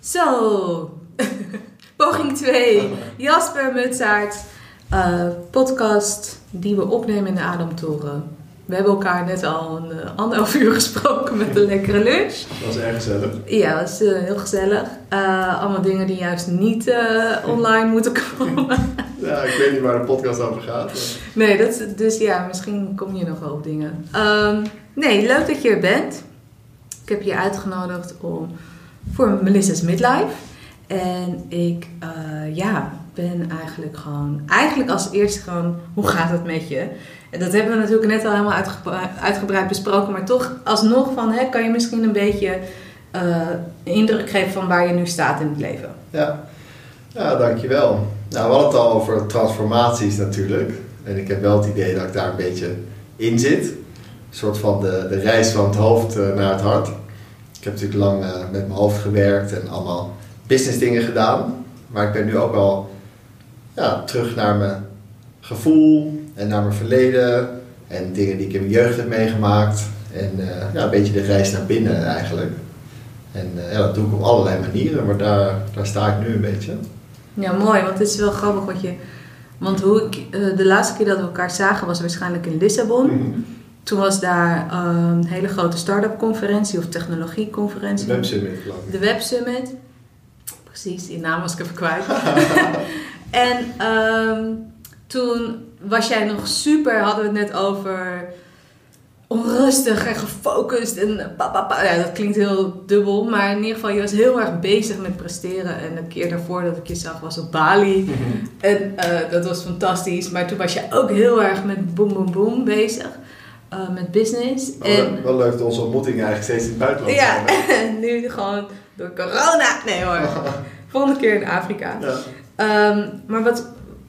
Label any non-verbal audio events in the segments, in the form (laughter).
Zo, (laughs) poging 2. Jasper Mutsaert, uh, podcast die we opnemen in de Ademtoren. We hebben elkaar net al een uh, anderhalf uur (laughs) gesproken met een lekkere lunch. Dat was erg gezellig. Ja, dat was uh, heel gezellig. Allemaal dingen die juist niet online moeten komen. (laughs) ja, ik weet niet waar de podcast over gaat. Maar... Nee, dat, dus ja, misschien kom je nog wel op dingen. Um, nee, leuk dat je er bent. Ik heb je uitgenodigd om voor Melissa's Midlife. En ik, uh, ja, ben eigenlijk gewoon, eigenlijk als eerste gewoon, hoe gaat het met je? En dat hebben we natuurlijk net al helemaal uitgebreid, besproken, maar toch alsnog van, hè, kan je misschien een beetje uh, indruk geven van waar je nu staat in het leven? Ja, ja dankjewel. Nou, we hadden het al over transformaties natuurlijk. En ik heb wel het idee dat ik daar een beetje in zit. Een soort van de, de reis van het hoofd uh, naar het hart. Ik heb natuurlijk lang uh, met mijn hoofd gewerkt en allemaal business dingen gedaan. Maar ik ben nu ook wel ja, terug naar mijn gevoel en naar mijn verleden. En dingen die ik in mijn jeugd heb meegemaakt. En uh, ja, een beetje de reis naar binnen eigenlijk. En uh, ja, dat doe ik op allerlei manieren, maar daar, daar sta ik nu een beetje. Ja, mooi, want het is wel grappig wat je. Want hoe ik, de laatste keer dat we elkaar zagen was waarschijnlijk in Lissabon. Mm -hmm. Toen was daar een hele grote start-up conferentie of technologieconferentie. De Web Summit, geloof ik. De Web Summit. Precies, die naam was ik even kwijt. (laughs) en um, toen was jij nog super, hadden we het net over onrustig en gefocust. En papa, ja, dat klinkt heel dubbel, maar in ieder geval, je was heel erg bezig met presteren. En een keer daarvoor dat ik je zag was op Bali. Mm -hmm. En uh, dat was fantastisch. Maar toen was je ook heel erg met boom, boom, boom bezig. Uh, met business. Wel, en, wel leuk dat onze ontmoetingen eigenlijk steeds in het buitenland ja, zijn. Ja, (laughs) nu gewoon door corona. Nee hoor. (laughs) Volgende keer in Afrika. Ja. Um, maar wat,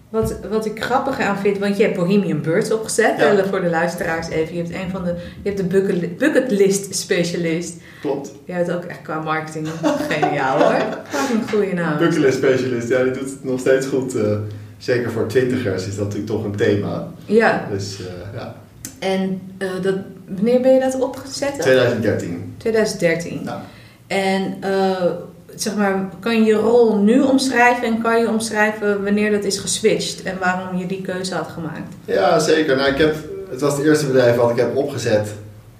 wat, wat ik grappig aan vind, want je hebt Bohemian Birds opgezet. Ja. Voor de luisteraars even. Je hebt een van de. Je hebt de bucket, bucketlist specialist. Klopt. Je hebt ook echt qua marketing (laughs) geniaal hoor. Wat een goede naam. Bucketlist specialist, ja, die doet het nog steeds goed. Uh, zeker voor twintigers is dat natuurlijk toch een thema. Ja. Dus uh, ja. En uh, dat, wanneer ben je dat opgezet? 2013. 2013. Ja. En zeg maar, kan je je rol nu omschrijven en kan je omschrijven wanneer dat is geswitcht en waarom je die keuze had gemaakt? Ja, zeker. Nou, ik heb, het was het eerste bedrijf wat ik heb opgezet.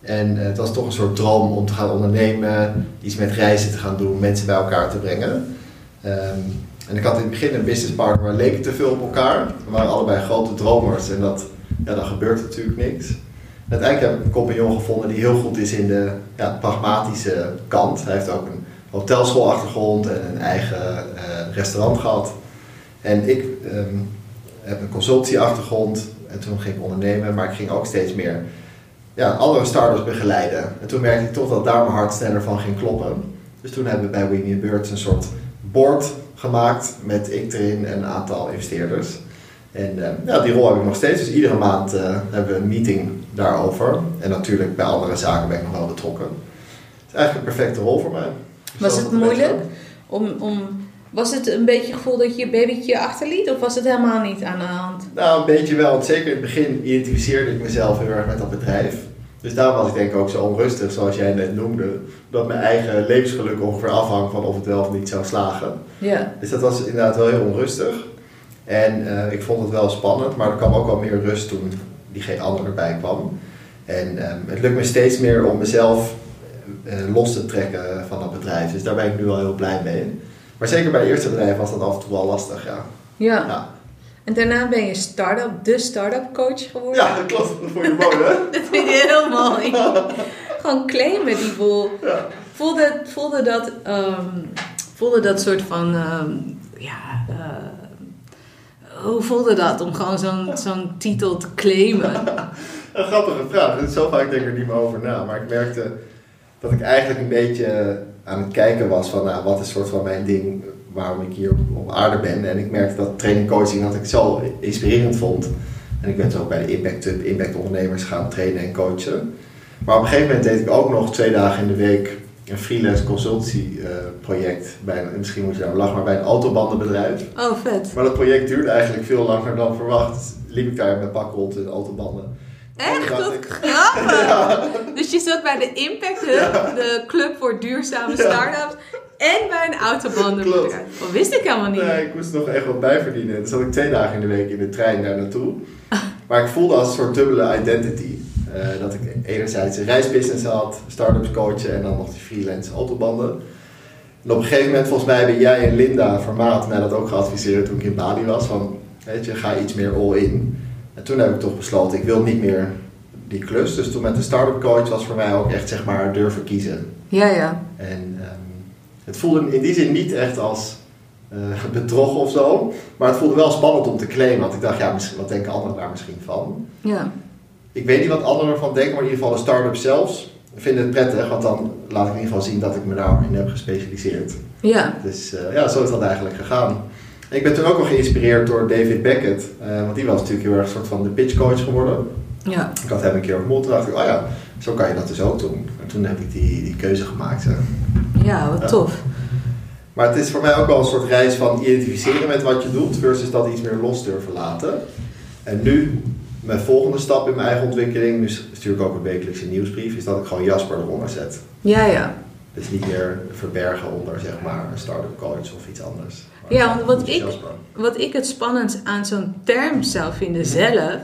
En het was toch een soort droom om te gaan ondernemen, iets met reizen te gaan doen, mensen bij elkaar te brengen. Um, en ik had in het begin een businesspartner, maar leken te veel op elkaar. We waren allebei grote dromers en dat, ja, dan gebeurt natuurlijk niks. Uiteindelijk heb ik een compagnon gevonden die heel goed is in de ja, pragmatische kant. Hij heeft ook een hotelschoolachtergrond en een eigen uh, restaurant gehad. En ik um, heb een consultieachtergrond en toen ging ik ondernemen, maar ik ging ook steeds meer ja, andere startups begeleiden. En toen merkte ik toch dat daar mijn hart sneller van ging kloppen. Dus toen hebben we bij Winnie Birds een soort board gemaakt met ik erin en een aantal investeerders. En uh, ja, die rol heb ik nog steeds. Dus iedere maand uh, hebben we een meeting daarover. En natuurlijk bij andere zaken ben ik nog wel betrokken. Het is eigenlijk een perfecte rol voor mij. Was het moeilijk? Om, om, was het een beetje het gevoel dat je je babytje achterliet? Of was het helemaal niet aan de hand? Nou, een beetje wel. Want zeker in het begin identificeerde ik mezelf heel erg met dat bedrijf. Dus daar was ik denk ik ook zo onrustig, zoals jij net noemde. Dat mijn eigen levensgeluk ongeveer afhangt van of het wel of niet zou slagen. Ja. Dus dat was inderdaad wel heel onrustig. En uh, ik vond het wel spannend, maar er kwam ook wel meer rust toen die geen ander erbij kwam. En um, het lukt me steeds meer om mezelf uh, los te trekken van dat bedrijf. Dus daar ben ik nu wel heel blij mee. Maar zeker bij het eerste bedrijf was dat af en toe wel lastig, ja. Ja. ja. En daarna ben je start-up, de start-up coach geworden. Ja, dat klopt. Dat vond je mooi, hè? (laughs) dat vind ik heel mooi. (laughs) Gewoon claimen die boel. Ja. Voelde, voelde, dat, um, voelde dat soort van, um, ja, uh, hoe voelde dat om gewoon zo'n zo'n titel te claimen? (laughs) een grappige vraag. Zo vaak denk ik er niet meer over na. Maar ik merkte dat ik eigenlijk een beetje aan het kijken was van, nou, wat is soort van mijn ding, waarom ik hier op aarde ben. En ik merkte dat training coaching dat ik zo inspirerend vond. En ik ben toen ook bij de Impact Hub, Impact Ondernemers gaan trainen en coachen. Maar op een gegeven moment deed ik ook nog twee dagen in de week een freelance consultieproject. Uh, bij een, misschien moet je daar lachen, maar bij een autobandenbedrijf. Oh, vet. Maar dat project duurde eigenlijk veel langer dan verwacht. Dus liep ik daar met pak rond in autobanden. Echt? Wat ik... grappig! (laughs) ja. Dus je zat bij de Impact Hub, ja. de club voor duurzame start-ups. en bij een autobandenbedrijf. Klopt. Dat wist ik helemaal niet. Nee, ik moest nog echt wat bijverdienen. Dus zat ik twee dagen in de week in de trein daar naartoe. Maar ik voelde als een soort dubbele identity. Eh, dat ik enerzijds een reisbusiness had, start-ups coachen en dan nog die freelance autobanden. En op een gegeven moment, volgens mij hebben jij en Linda Vermaat mij dat ook geadviseerd toen ik in Bali was. Van, weet je, ga iets meer all in. En toen heb ik toch besloten, ik wil niet meer die klus. Dus toen met de start-up coach was voor mij ook echt zeg maar durven kiezen. Ja, ja. En ehm, het voelde in die zin niet echt als eh bedrog of zo. Maar het voelde wel spannend om te claimen. Want ik dacht, ja, misschien, wat denken anderen daar misschien van? Ja. Ik weet niet wat anderen ervan denken, maar in ieder geval de start-up zelfs vinden het prettig. Want dan laat ik in ieder geval zien dat ik me daarin heb gespecialiseerd. Ja. Dus eh, ja, zo is dat eigenlijk gegaan. En ik ben toen ook wel geïnspireerd door David Beckett. eh, want die was natuurlijk heel erg een soort van de pitchcoach geworden. Ja. Ik had hem een keer ontmoet en dacht ik, oh ja, zo kan je dat dus ook doen. En toen heb ik die, die keuze gemaakt. hè. Ja, wat Ja. tof. Maar het is voor mij ook wel een soort reis van identificeren met wat je doet versus dat iets meer los durven laten. En nu, mijn volgende stap in mijn eigen ontwikkeling, nu stuur ik ook een wekelijkse nieuwsbrief, is dat ik gewoon Jasper eronder zet. Ja, ja. Dus niet meer verbergen onder zeg maar een start-up coach of iets anders. Maar Ja, want wat dus ik- Jasper. Wat ik het spannend aan zo'n term zou vinden zelf,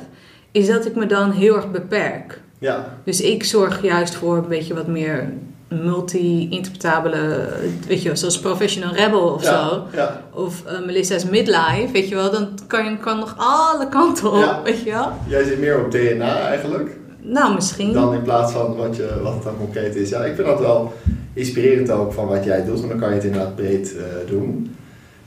is dat ik me dan heel erg beperk. Ja, Dus ik zorg juist voor een beetje wat meer multi-interpretabele, weet je wel, zoals Professional Rebel of ja, zo. Ja, Of eh, Melissa's Midlife, weet je wel. Dan kan je kan nog alle kanten op, Ja. weet je wel. jij zit meer op DNA eigenlijk. Nou, misschien. Dan in plaats van wat, je, wat het dan concreet is. Ja, ik vind dat wel inspirerend ook van wat jij doet, want dan kan je het inderdaad breed eh, doen.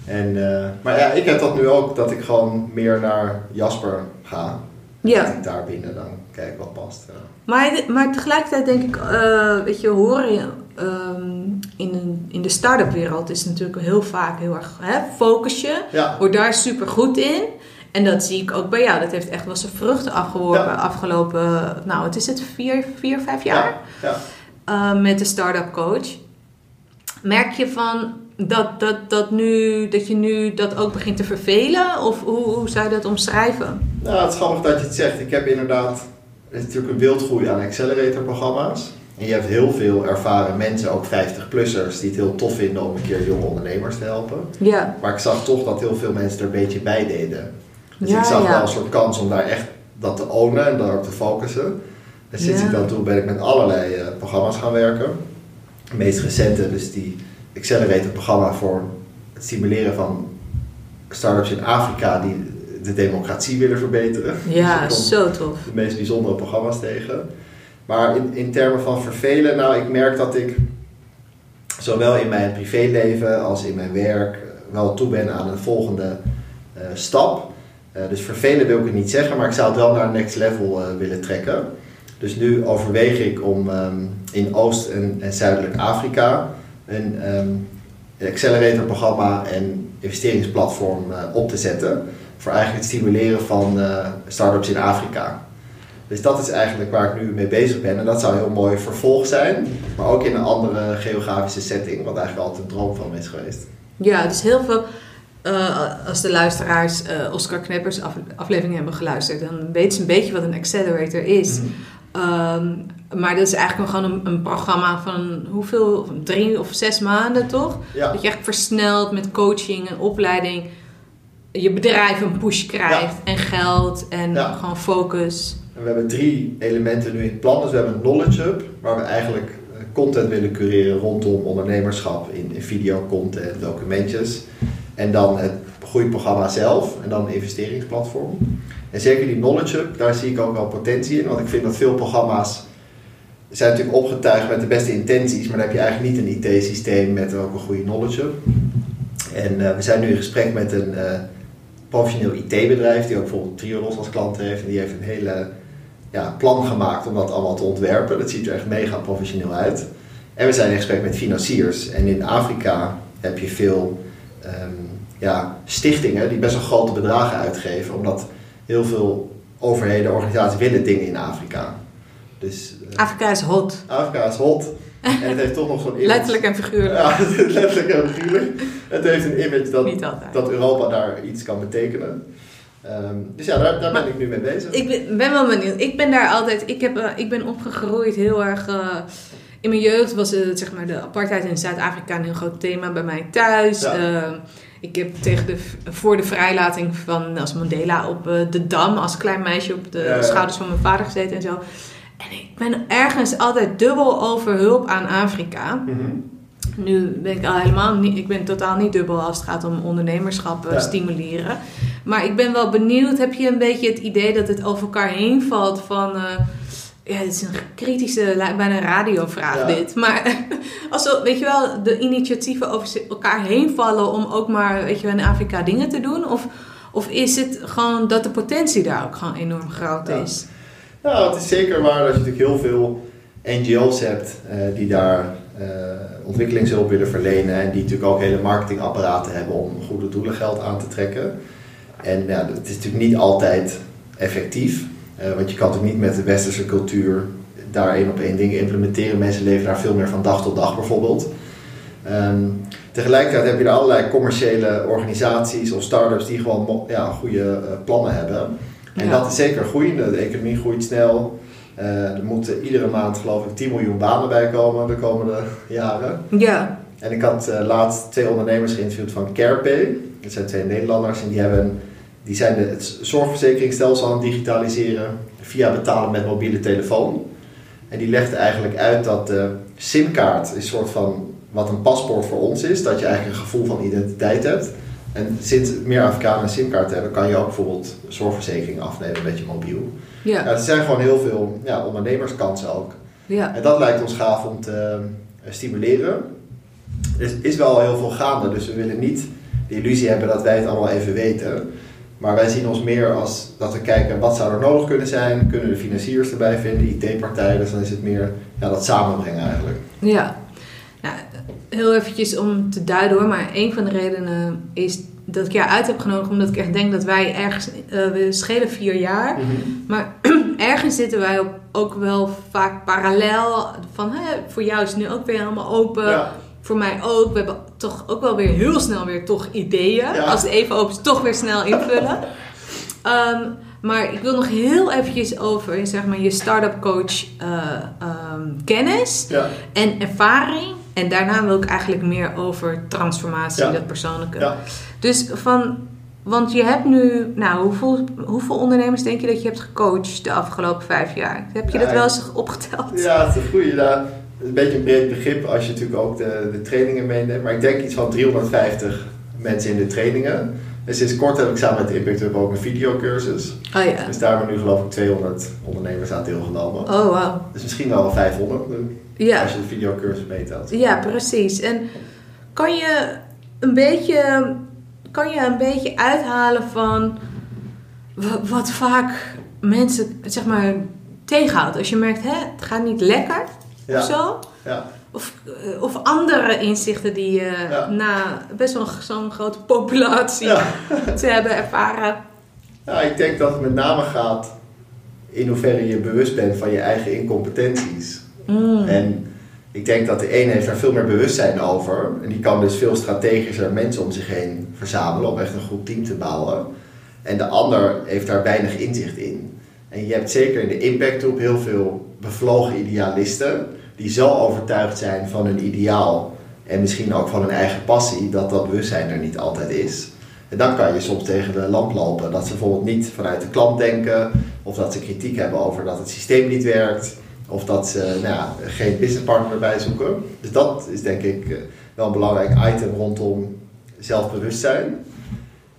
En, eh, maar ja, ik heb dat nu ook, dat ik gewoon meer naar Jasper ga. Ja. Dat ik daar binnen dan kijk wat past. Ja. Maar, maar tegelijkertijd denk ik, eh, weet je, horen ehm, in, een, in de start-up wereld is natuurlijk heel vaak heel erg hè, focus je. Ja, Word daar super goed in. En dat zie ik ook bij jou. Dat heeft echt wel zijn vruchten afgeworpen Ja. afgelopen, nou wat is het, vier, vier vijf jaar? ja. eh, met de start-up coach. Merk je van dat, dat, dat, nu, dat je nu dat ook begint te vervelen? Of hoe, hoe zou je dat omschrijven? Nou, het is grappig dat je het zegt. Ik heb inderdaad, het is natuurlijk een wildgroei aan accelerator-programma's. En je hebt heel veel ervaren mensen, ook 50-plussers, die het heel tof vinden om een keer jonge ondernemers te helpen. Ja, Maar ik zag toch dat heel veel mensen er een beetje bij deden. Dus Ja, ik zag ja. wel een soort kans om daar echt dat te ownen en daarop te focussen. En sinds ik dat doe, ben ik met allerlei eh, programma's gaan werken. De meest recente, dus die Accelerator programma voor het stimuleren van start-ups in Afrika die de democratie willen verbeteren. ja (laughs) Dus zo tof. de meest bijzondere programma's tegen. Maar in, in termen van vervelen, nou, ik merk dat ik zowel in mijn privéleven als in mijn werk eh, wel toe ben aan een volgende eh, stap. Eh, dus vervelen wil ik het niet zeggen, maar ik zou het wel naar een next level willen trekken. Dus nu overweeg ik om ehm, in Oost- en, en Zuidelijk Afrika een ehm, accelerator programma en investeringsplatform eh, op te zetten. Voor eigenlijk het stimuleren van eh start-ups in Afrika. Dus dat is eigenlijk waar ik nu mee bezig ben. En dat zou een heel mooi vervolg zijn. Maar ook in een andere geografische setting. Wat eigenlijk altijd een droom van me is geweest. Ja, dus heel veel. eh, als de luisteraars Oscar Kneppers af, aflevering hebben geluisterd, dan weten ze een beetje wat een accelerator is. Ehm, maar dat is eigenlijk gewoon een, een programma van hoeveel? Drie of zes maanden toch? Ja, Dat je echt versneld met coaching en opleiding je bedrijf een push krijgt en geld en Ja. gewoon focus. en we hebben drie elementen nu in het plan. Dus we hebben een Knowledge Hub. Waar we eigenlijk eh, content willen cureren rondom ondernemerschap. In, in videocontent, documentjes. En dan het groeiprogramma zelf. En dan een investeringsplatform. En zeker die Knowledge Hub, daar zie ik ook wel potentie in. Want ik vind dat veel programma's zijn natuurlijk opgetuigd met de beste intenties. Maar dan heb je eigenlijk niet een IT-systeem met ook een goede Knowledge Hub. En eh, we zijn nu in gesprek met een eh, professioneel IT-bedrijf. Die ook bijvoorbeeld Triodos als klant heeft. En die heeft een hele ja, plan gemaakt om dat allemaal te ontwerpen. Dat ziet er echt mega professioneel uit. En we zijn in gesprek met financiers. En in Afrika heb je veel ehm, ja, stichtingen die best wel grote bedragen uitgeven. Omdat heel veel overheden, organisaties willen dingen in Afrika. Dus eh, Afrika is hot. Afrika is hot. En het heeft toch nog zo'n (laughs) image. Letterlijk en figuurlijk. Ja, (laughs) letterlijk en figuurlijk. Het heeft een image dat, dat Europa daar iets kan betekenen. Ehm, dus ja, daar, daar ben ik nu mee bezig. Ik ben, ben wel benieuwd. Ik ben daar altijd. Ik, heb, eh, ik ben opgegroeid heel erg. eh, in mijn jeugd was zeg maar, de apartheid in Zuid-Afrika een heel groot thema bij mij thuis. Ja. Ik heb tegen de, voor de vrijlating van Nelson Mandela op eh, de Dam als klein meisje op de Ja, schouders van mijn vader gezeten en zo. En ik ben ergens altijd dubbel over hulp aan Afrika. Mhm. Nu ben ik al helemaal niet, ik ben totaal niet dubbel als het gaat om ondernemerschap eh, Ja. stimuleren. Maar ik ben wel benieuwd, heb je een beetje het idee dat het over elkaar heen valt van... eh, ja, het is een kritische, bijna een radiovraag Ja. dit. Maar (laughs) als we, weet je wel, de initiatieven over elkaar heen vallen om ook maar, weet je wel, in Afrika dingen te doen? Of, of is het gewoon dat de potentie daar ook gewoon enorm groot Ja. is? Nou, het is zeker waar dat je natuurlijk heel veel NGO's hebt eh, die daar eh, ontwikkelingshulp willen verlenen en die natuurlijk ook hele marketingapparaten hebben om goede doelen geld aan te trekken. En ja, het is natuurlijk niet altijd effectief, eh, want je kan natuurlijk niet met de westerse cultuur daar één op één dingen implementeren. Mensen leven daar veel meer van dag tot dag bijvoorbeeld. Ehm, tegelijkertijd heb je er allerlei commerciële organisaties of start-ups die gewoon ja, goede eh, plannen hebben. En Ja. dat is zeker groeiende. De economie groeit snel. Eh, er moeten iedere maand geloof ik 10 miljoen banen bij komen de komende jaren. Ja, En ik had eh, laatst twee ondernemers geïnterviewd van CarePay. Dat zijn twee Nederlanders en die, hebben, die zijn het zorgverzekeringsstelsel aan het digitaliseren via betalen met mobiele telefoon. En die legden eigenlijk uit dat de simkaart is een soort van wat een paspoort voor ons is. Dat je eigenlijk een gevoel van identiteit hebt. En sinds meer Afrikanen een simkaart hebben, kan je ook bijvoorbeeld zorgverzekering afnemen met je mobiel. Ja, ja, er zijn gewoon heel veel ja, ondernemerskansen ook. ja. En dat lijkt ons gaaf om te eh, stimuleren. Er is, is wel heel veel gaande, dus we willen niet de illusie hebben dat wij het allemaal even weten. Maar wij zien ons meer als dat we kijken wat zou er nodig kunnen zijn. Kunnen we financiers erbij vinden, IT-partijen. Dus dan is het meer ja, dat samenbrengen eigenlijk. Ja, nou, heel eventjes om te duiden hoor, maar een van de redenen is dat ik jou uit heb genodigd, omdat ik echt denk dat wij ergens, eh, we schelen vier jaar, maar (clears throat) ergens zitten wij op, ook wel vaak parallel van, hè, voor jou is het nu ook weer helemaal open, Ja, voor mij ook, we hebben toch ook wel weer heel snel weer toch ideeën, Ja. als het even open is, toch weer snel invullen. Ehm, maar ik wil nog heel eventjes over zeg maar, je start-up coach eh, ehm, kennis ja. en ervaring. En daarna wil ik eigenlijk meer over transformatie, Ja. dat persoonlijke. Ja. Dus van, want je hebt nu, nou, hoeveel, hoeveel ondernemers denk je dat je hebt gecoacht de afgelopen vijf jaar? Heb je dat wel eens opgeteld? Ja, het is een goede. Is een beetje een breed begrip als je natuurlijk ook de, de trainingen meeneemt. Maar ik denk iets van 350 mensen in de trainingen. En sinds kort heb ik samen met Impact Hub ook een videocursus. Oh ja. Dus daar hebben nu geloof ik 200 ondernemers aan deelgenomen. Oh wauw. Dus misschien wel 500 Ja. als je de videocursus meetelt. ja, precies. En kan je een beetje, kan je een beetje uithalen van wa- wat vaak mensen, zeg maar, tegenhoudt? Als je merkt, hè, het gaat niet lekker of zo. ja. Of, eh, of andere inzichten die je Ja. na best wel zo'n grote populatie te hebben ervaren. ja, ik denk dat het met name gaat in hoeverre je bewust bent van je eigen incompetenties. Mm. En ik denk dat de een heeft daar veel meer bewustzijn over. En die kan dus veel strategischer mensen om zich heen verzamelen om echt een goed team te bouwen. En de ander heeft daar weinig inzicht in. En je hebt zeker in de impactgroep heel veel bevlogen idealisten die zo overtuigd zijn van hun ideaal en misschien ook van hun eigen passie dat dat bewustzijn er niet altijd is. En dan kan je soms tegen de lamp lopen. Dat ze bijvoorbeeld niet vanuit de klant denken of dat ze kritiek hebben over dat het systeem niet werkt. Of dat ze nou ja, geen businesspartner erbij zoeken. Dus dat is denk ik eh, wel een belangrijk item rondom zelfbewustzijn.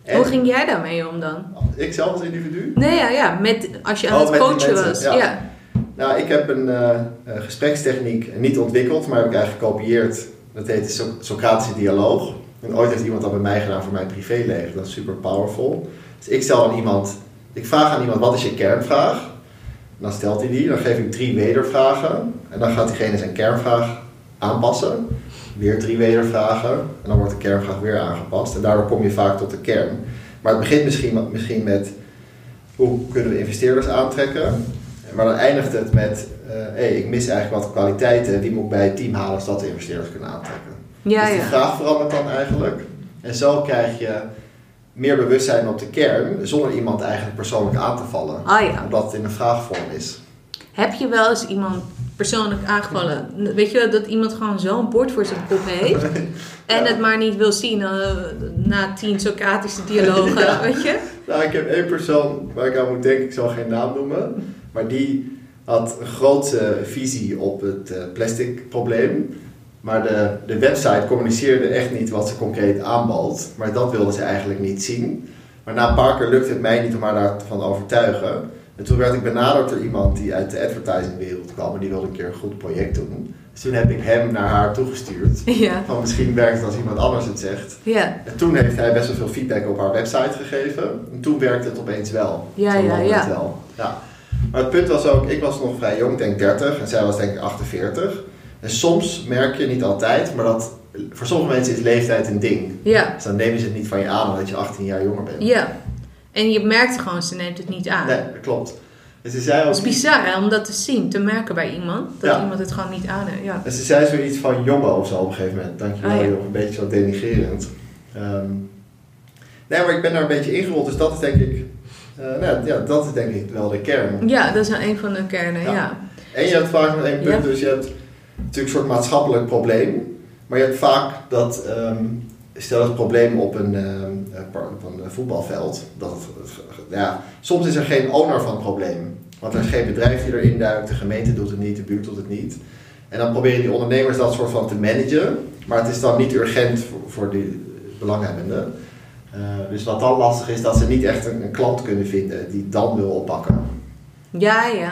En Hoe ging jij daarmee om dan? ik zelf als individu? Nee, ja, ja met, als je aan Oh, het coachen was. ja. Ja. Nou, ik heb een eh, eh, gesprekstechniek niet ontwikkeld, maar heb ik eigenlijk gekopieerd. Dat heet de So- Socratische dialoog. En ooit heeft iemand dat bij mij gedaan voor mijn privéleven. Dat is super powerful. Dus ik stel aan iemand, ik vraag aan iemand wat is je kernvraag? En dan stelt hij die, dan geef ik drie wedervragen. En dan gaat diegene zijn kernvraag aanpassen. Weer drie wedervragen. En dan wordt de kernvraag weer aangepast. En daardoor kom je vaak tot de kern. Maar het begint misschien, misschien met hoe kunnen we investeerders aantrekken? Maar dan eindigt het met, eh hey, ik mis eigenlijk wat kwaliteiten. Die moet ik bij het team halen zodat we investeerders kunnen aantrekken. Ja, dus die ja. vraag verandert dan eigenlijk. En zo krijg je meer bewustzijn op de kern, zonder iemand eigenlijk persoonlijk aan te vallen. Ah ja. Omdat het in een vraagvorm is. Heb je wel eens iemand persoonlijk aangevallen? Weet je dat iemand gewoon zo'n bord voor zijn kop heeft (laughs) en het maar niet wil zien eh, na tien Socratische dialogen, (laughs) Ja. weet je? Nou, ik heb één persoon waar ik aan moet denken, ik zal geen naam noemen, maar die had een grote visie op het eh, plastic probleem. Maar de, de website communiceerde echt niet wat ze concreet aanbood. Maar dat wilde ze eigenlijk niet zien. Maar na een paar keer lukte het mij niet om haar daarvan te overtuigen. En toen werd ik benaderd door iemand die uit de advertisingwereld kwam. En die wilde een keer een goed project doen. Dus toen heb ik hem naar haar toegestuurd. (laughs) Ja, Van misschien werkt het als iemand anders het zegt. ja, En toen heeft hij best wel veel feedback op haar website gegeven. En toen werkte het opeens wel. Ja, Toen ja, het ja. wel. ja. Maar het punt was ook, ik was nog vrij jong, ik denk 30. En zij was denk ik 48. En soms merk je, niet altijd, maar dat voor sommige mensen is leeftijd een ding. ja, Dus dan nemen ze het niet van je aan omdat je 18 jaar jonger bent. ja. En je merkt gewoon, ze neemt het niet aan. Nee, dat klopt. En ze zei Dat is bizar hè, om dat te zien, te merken bij iemand. Dat Ja. iemand het gewoon niet aan heeft. Ja. en ze zei zoiets van jongen of zo op een gegeven moment. Dankjewel, Ah, ja. joh, een beetje zo denigrerend. Ehm, nee, maar ik ben daar een beetje ingerold, dus dat is denk ik, nou, ja, dat is denk ik wel de kern. ja, dat is een van de kernen, Ja. ja. En je hebt vaak nog één punt, dus je hebt natuurlijk een soort maatschappelijk probleem. Maar je hebt vaak dat, ehm, stel het probleem op een, ehm, eh, op een voetbalveld. Dat ja, soms is er geen owner van het probleem. Want er is geen bedrijf die erin duikt, de gemeente doet het niet, de buurt doet het niet. En dan proberen die ondernemers dat soort van te managen. Maar het is dan niet urgent voor, voor die belanghebbenden. Eh, dus wat dan lastig is, dat ze niet echt een, een klant kunnen vinden die dan wil oppakken. Ja, ja.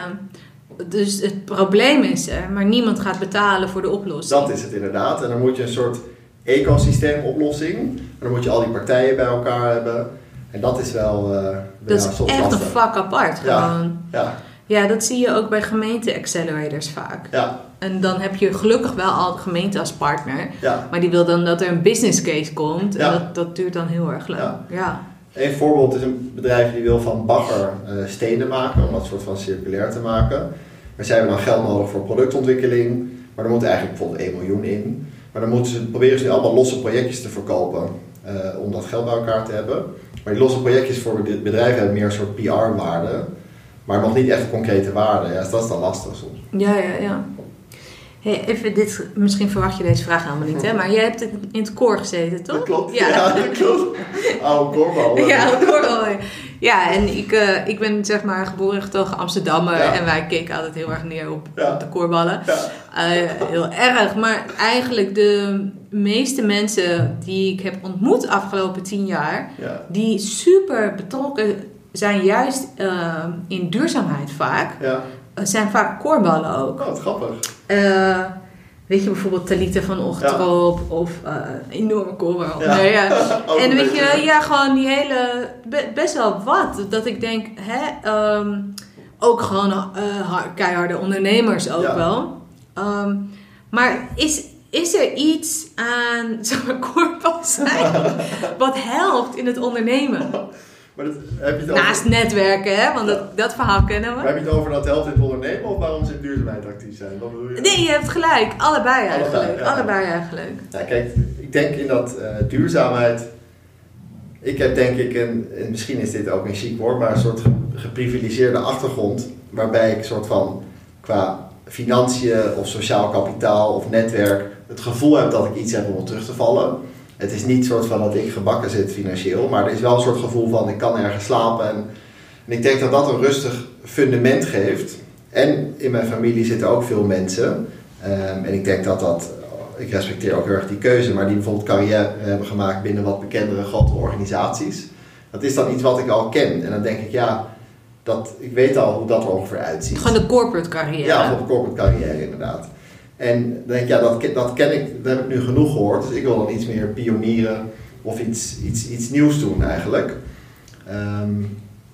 Dus het probleem is er, maar niemand gaat betalen voor de oplossing. Dat is het inderdaad. En dan moet je een soort ecosysteemoplossing. En dan moet je al die partijen bij elkaar hebben. En dat is wel eh Dat ja, is echt een vak apart Ja. gewoon. Ja, Ja, dat zie je ook bij gemeente-accelerators vaak. ja, En dan heb je gelukkig wel al de gemeente als partner. ja. Maar die wil dan dat er een business case komt. En Ja. dat, dat duurt dan heel erg lang. Ja. Ja. Een voorbeeld is een bedrijf die wil van bagger eh, stenen maken. Om dat soort van circulair te maken. Maar zij hebben dan geld nodig voor productontwikkeling. Maar er moet eigenlijk bijvoorbeeld 1 miljoen in. Maar dan moeten ze, proberen ze nu allemaal losse projectjes te verkopen. eh, om dat geld bij elkaar te hebben. Maar die losse projectjes voor dit bedrijf hebben meer een soort PR-waarde. Maar nog niet echt concrete waarde. Ja, dus dat is dan lastig soms. Ja, ja, ja. Hey, even dit, misschien verwacht je deze vraag helemaal niet, hè? Maar jij hebt in het koor gezeten, toch? Dat klopt. Ja. Ja, dat klopt. Oude korbal. (laughs) Ja, wel. Ja, en ik, eh, ik ben zeg maar geboren en getogen Amsterdammer. Ja. En wij keken altijd heel erg neer op, Ja. op de koorballen. Ja. Eh, heel erg. Maar eigenlijk de meeste mensen die ik heb ontmoet de afgelopen tien jaar... Ja. die super betrokken zijn juist eh, in duurzaamheid vaak... Ja. eh, zijn vaak koorballen ook. Oh, wat grappig. Eh, weet je, bijvoorbeeld Talita van Ochterop of eh enorme koorbal. Ja. Nee, (laughs) En weet je, ja, gewoon die hele, be- best wel wat. Dat ik denk, hè, ehm, ook gewoon har- keiharde ondernemers ook Ja. wel. Ehm, maar is, is er iets aan (laughs) zo'n korpal zijn (laughs) wat helpt in het ondernemen? Maar dat, heb je het over, Naast netwerken, hè, want dat, dat verhaal kennen maar we. heb je het over dat helpt in het ondernemen of waarom ze in duurzaamheid actief zijn? Wat bedoel je? Nee, je hebt gelijk. Allebei eigenlijk. Allebei, ja. Allebei eigenlijk. Ja, kijk, ik denk in dat eh, duurzaamheid. Ik heb denk ik een, en misschien is dit ook een chic woord, maar een soort ge- geprivilegeerde achtergrond. Waarbij ik soort van qua financiën of sociaal kapitaal of netwerk het gevoel heb dat ik iets heb om op terug te vallen. Het is niet soort van dat ik gebakken zit financieel, maar er is wel een soort gevoel van ik kan ergens slapen. En, en ik denk dat dat een rustig fundament geeft. En in mijn familie zitten ook veel mensen. Ehm, en ik denk dat dat, ik respecteer ook heel erg die keuze, maar die bijvoorbeeld carrière hebben gemaakt binnen wat bekendere grotere organisaties. Dat is dan iets wat ik al ken. En dan denk ik, ja, dat, ik weet al hoe dat er ongeveer uitziet. Gewoon de corporate carrière. Ja, de corporate carrière inderdaad. En dan denk ik, ja, dat, ken- dat ken ik, dat heb ik nu genoeg gehoord. Dus ik wil dan iets meer pionieren of iets, iets, iets nieuws doen eigenlijk. Ehm,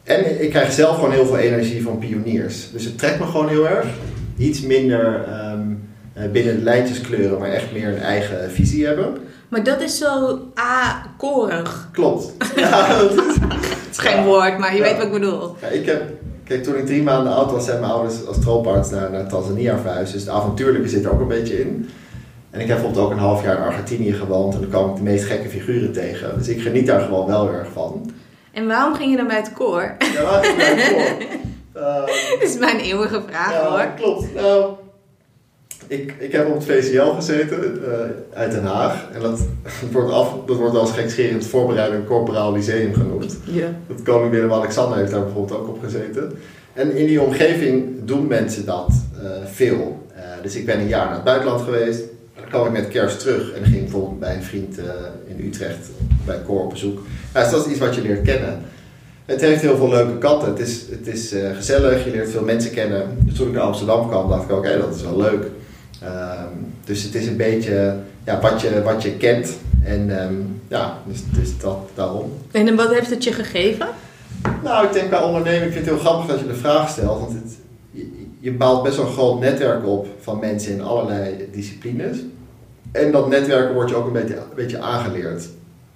en ik krijg zelf gewoon heel veel energie van pioniers. Dus het trekt me gewoon heel erg. Iets minder ehm, eh, binnen de lijntjes kleuren, maar echt meer een eigen visie hebben. Maar dat is zo A-korig. Klopt. (laughs) Ja, dat is, Het is geen woord, maar je Ja. weet wat ik bedoel. Ja, ik heb, kijk, toen ik drie maanden oud was, zijn mijn ouders als trooparts naar, naar Tanzania verhuisd. Dus het avontuurlijke zit er ook een beetje in. En ik heb bijvoorbeeld ook een half jaar in Argentinië gewoond en dan kwam ik de meest gekke figuren tegen. Dus ik geniet daar gewoon wel heel erg van. En waarom ging je dan bij het koor? Ja, waar ging ik voor? Uh, Dit is mijn eeuwige vraag ja, hoor. Klopt. Nou, ik, ik heb op het VCL gezeten uh, uit Den Haag. En dat, dat (laughs) wordt, af, dat wordt als gekscherend voorbereiding Corporaal Lyceum genoemd. Ja. Dat koning Willem-Alexander heeft daar bijvoorbeeld ook op gezeten. En in die omgeving doen mensen dat uh, veel. Uh, dus ik ben een jaar naar het buitenland geweest. Dan kwam ik met kerst terug en ging bijvoorbeeld bij een vriend in Utrecht bij Cor op bezoek. Nou, dus dat is iets wat je leert kennen. Het heeft heel veel leuke kanten. Het is, het is gezellig, je leert veel mensen kennen. Dus toen ik naar Amsterdam kwam, dacht ik ook, hé, dat is wel leuk. Ehm, dus het is een beetje ja, wat, je, wat je kent. En um, ja, dus, dus dat daarom. En wat heeft het je gegeven? Nou, ik denk bij ondernemen, ik vind het heel grappig dat je de vraag stelt. Want het, je, je bouwt best wel een groot netwerk op van mensen in allerlei disciplines. En dat netwerken wordt je ook een beetje, een beetje aangeleerd.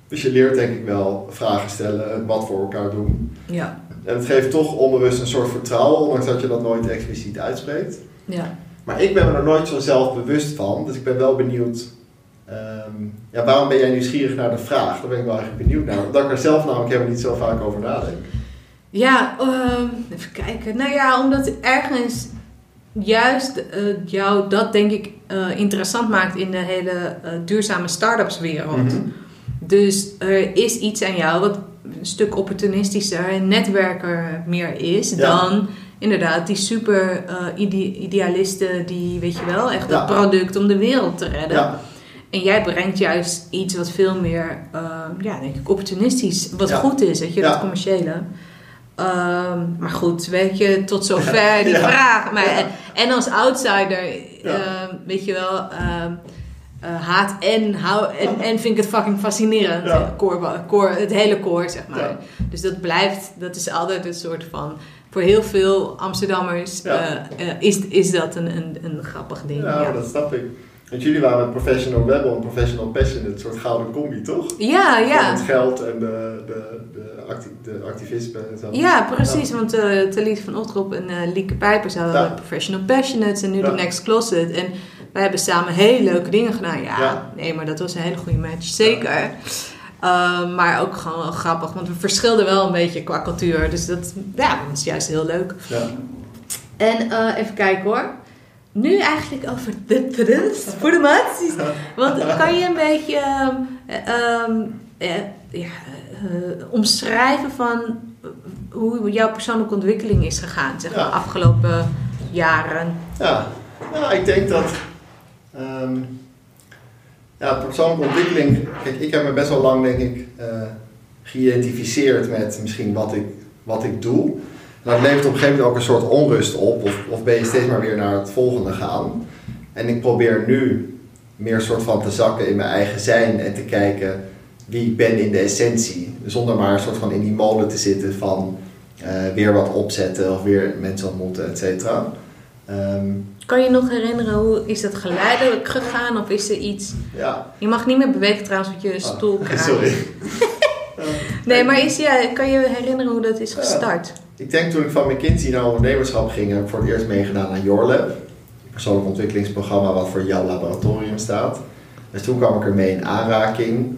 Dus je leert denk ik wel vragen stellen, wat voor elkaar doen. Ja. En het geeft toch onbewust een soort vertrouwen, ondanks dat je dat nooit expliciet uitspreekt. Ja. Maar ik ben me er nooit zo zelf bewust van, dus ik ben wel benieuwd. Um, ja, waarom ben jij nieuwsgierig naar de vraag? Daar ben ik wel eigenlijk benieuwd naar. Omdat ik er zelf namelijk helemaal niet zo vaak over nadenk. Ja, uh, even kijken. Nou ja, omdat ergens juist uh, jou dat denk ik uh, interessant maakt in de hele duurzame start-ups wereld. Mm -hmm. Dus er is iets aan jou wat een stuk opportunistischer en netwerker meer is ja. dan inderdaad die super ide idealisten die, weet je wel, echt ja. het product om de wereld te redden. Ja. En jij brengt juist iets wat veel meer, uh, ja, denk ik, opportunistisch, wat Ja. goed is, weet je, dat commerciële. Ehm, maar goed, weet je, tot zover (laughs) die vraag. Maar, en, en als outsider, ehm, weet je wel, ehm, eh, haat en, hou, en, en vind ik het fucking fascinerend. Eh, koor, koor, het hele koor, zeg maar. Dus dat blijft, dat is altijd een soort van, voor heel veel Amsterdammers Ja. eh, eh, is, is dat een, een, een grappig ding. Ja, ja. dat snap ik. Want jullie waren met Professional Rebel en Professional Passion, een soort gouden combi, toch? Ja, Van ja. het geld en de, de, de, acti de activisme en zo. Ja, precies. Want uh, Talita van Otrop en eh Lieke Pijpers hadden. Professional Passionates en nu de Next Closet. En wij hebben samen hele leuke dingen gedaan. Ja. nee, maar dat was een hele goede match. Zeker. Uh, maar ook gewoon wel grappig, want we verschilden wel een beetje qua cultuur. Dus dat, ja, dat is juist heel leuk. Ja. En uh, even kijken hoor. Nu eigenlijk over de trends voor de maties. Want kan je een beetje um, eh, ja, uh, omschrijven van hoe jouw persoonlijke ontwikkeling is gegaan, zeg maar, Ja. afgelopen jaren? Ja, nou, ik denk dat. Um, ja, persoonlijke ontwikkeling. Kijk, ik heb me best wel lang, denk ik, uh, geïdentificeerd met misschien wat ik, wat ik doe. En dat levert op een gegeven moment ook een soort onrust op, of, of ben je steeds maar weer naar het volgende gaan. En ik probeer nu meer soort van te zakken in mijn eigen zijn en te kijken wie ik ben in de essentie. Zonder maar een soort van in die molen te zitten van uh, weer wat opzetten of weer mensen ontmoeten, et cetera. Um, kan je nog herinneren hoe is dat geleidelijk gegaan of is er iets? Ja. Je mag niet meer bewegen trouwens met je stoel. (laughs) Oh, sorry. (laughs) nee, maar is, ja, kan je herinneren hoe dat is gestart? Ja. Ik denk toen ik van McKinsey naar ondernemerschap ging, heb ik voor het eerst meegedaan aan Your Lab. Een persoonlijk ontwikkelingsprogramma wat voor jouw laboratorium staat. Dus toen kwam ik ermee in aanraking.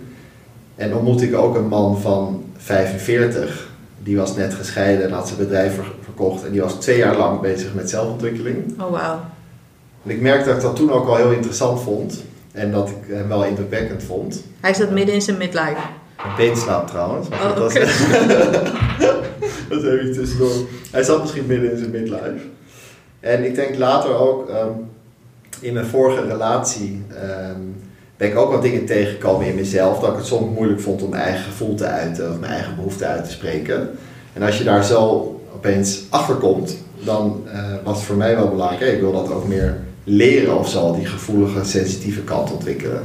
En ontmoette ik ook een man van 45. Die was net gescheiden en had zijn bedrijf verkocht. En die was twee jaar lang bezig met zelfontwikkeling. Oh, wauw. En ik merkte dat ik dat toen ook al heel interessant vond. En dat ik hem wel indrukwekkend vond. Hij zat midden in zijn midlife. Beenslaap trouwens. Oh, dat, okay. (laughs) dat is even tussendoor. Hij zat misschien midden in zijn midlife. En ik denk later ook um, in mijn vorige relatie um, ben ik ook wat dingen tegengekomen in mezelf. Dat ik het soms moeilijk vond om mijn eigen gevoel te uiten of mijn eigen behoefte uit te spreken. En als je daar zo opeens achter komt, dan uh, was het voor mij wel belangrijk. Hey, ik wil dat ook meer leren of zo, die gevoelige, sensitieve kant ontwikkelen.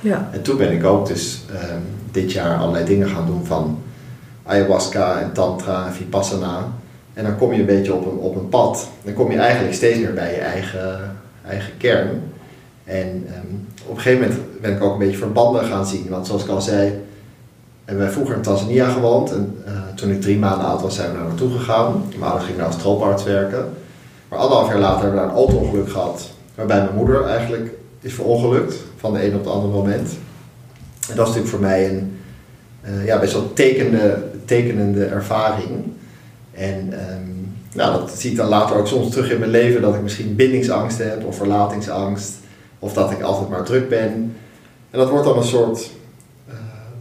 Ja. En toen ben ik ook dus um, dit jaar allerlei dingen gaan doen van ayahuasca en tantra en vipassana. En dan kom je een beetje op een, op een pad. Dan kom je eigenlijk steeds meer bij je eigen, eigen kern. En um, op een gegeven moment ben ik ook een beetje verbanden gaan zien. Want zoals ik al zei, hebben wij vroeger in Tanzania gewoond. En uh, toen ik drie maanden oud was, zijn we daar naartoe gegaan. Mijn ouders gingen als strooparts werken. Maar anderhalf jaar later hebben we daar een auto-ongeluk gehad. Waarbij mijn moeder eigenlijk is verongelukt van de een op het andere moment. En dat is natuurlijk voor mij een uh, ja, best wel tekende, tekenende ervaring. En um, nou, dat zie ik dan later ook soms terug in mijn leven dat ik misschien bindingsangst heb of verlatingsangst. Of dat ik altijd maar druk ben. En dat wordt dan een soort uh,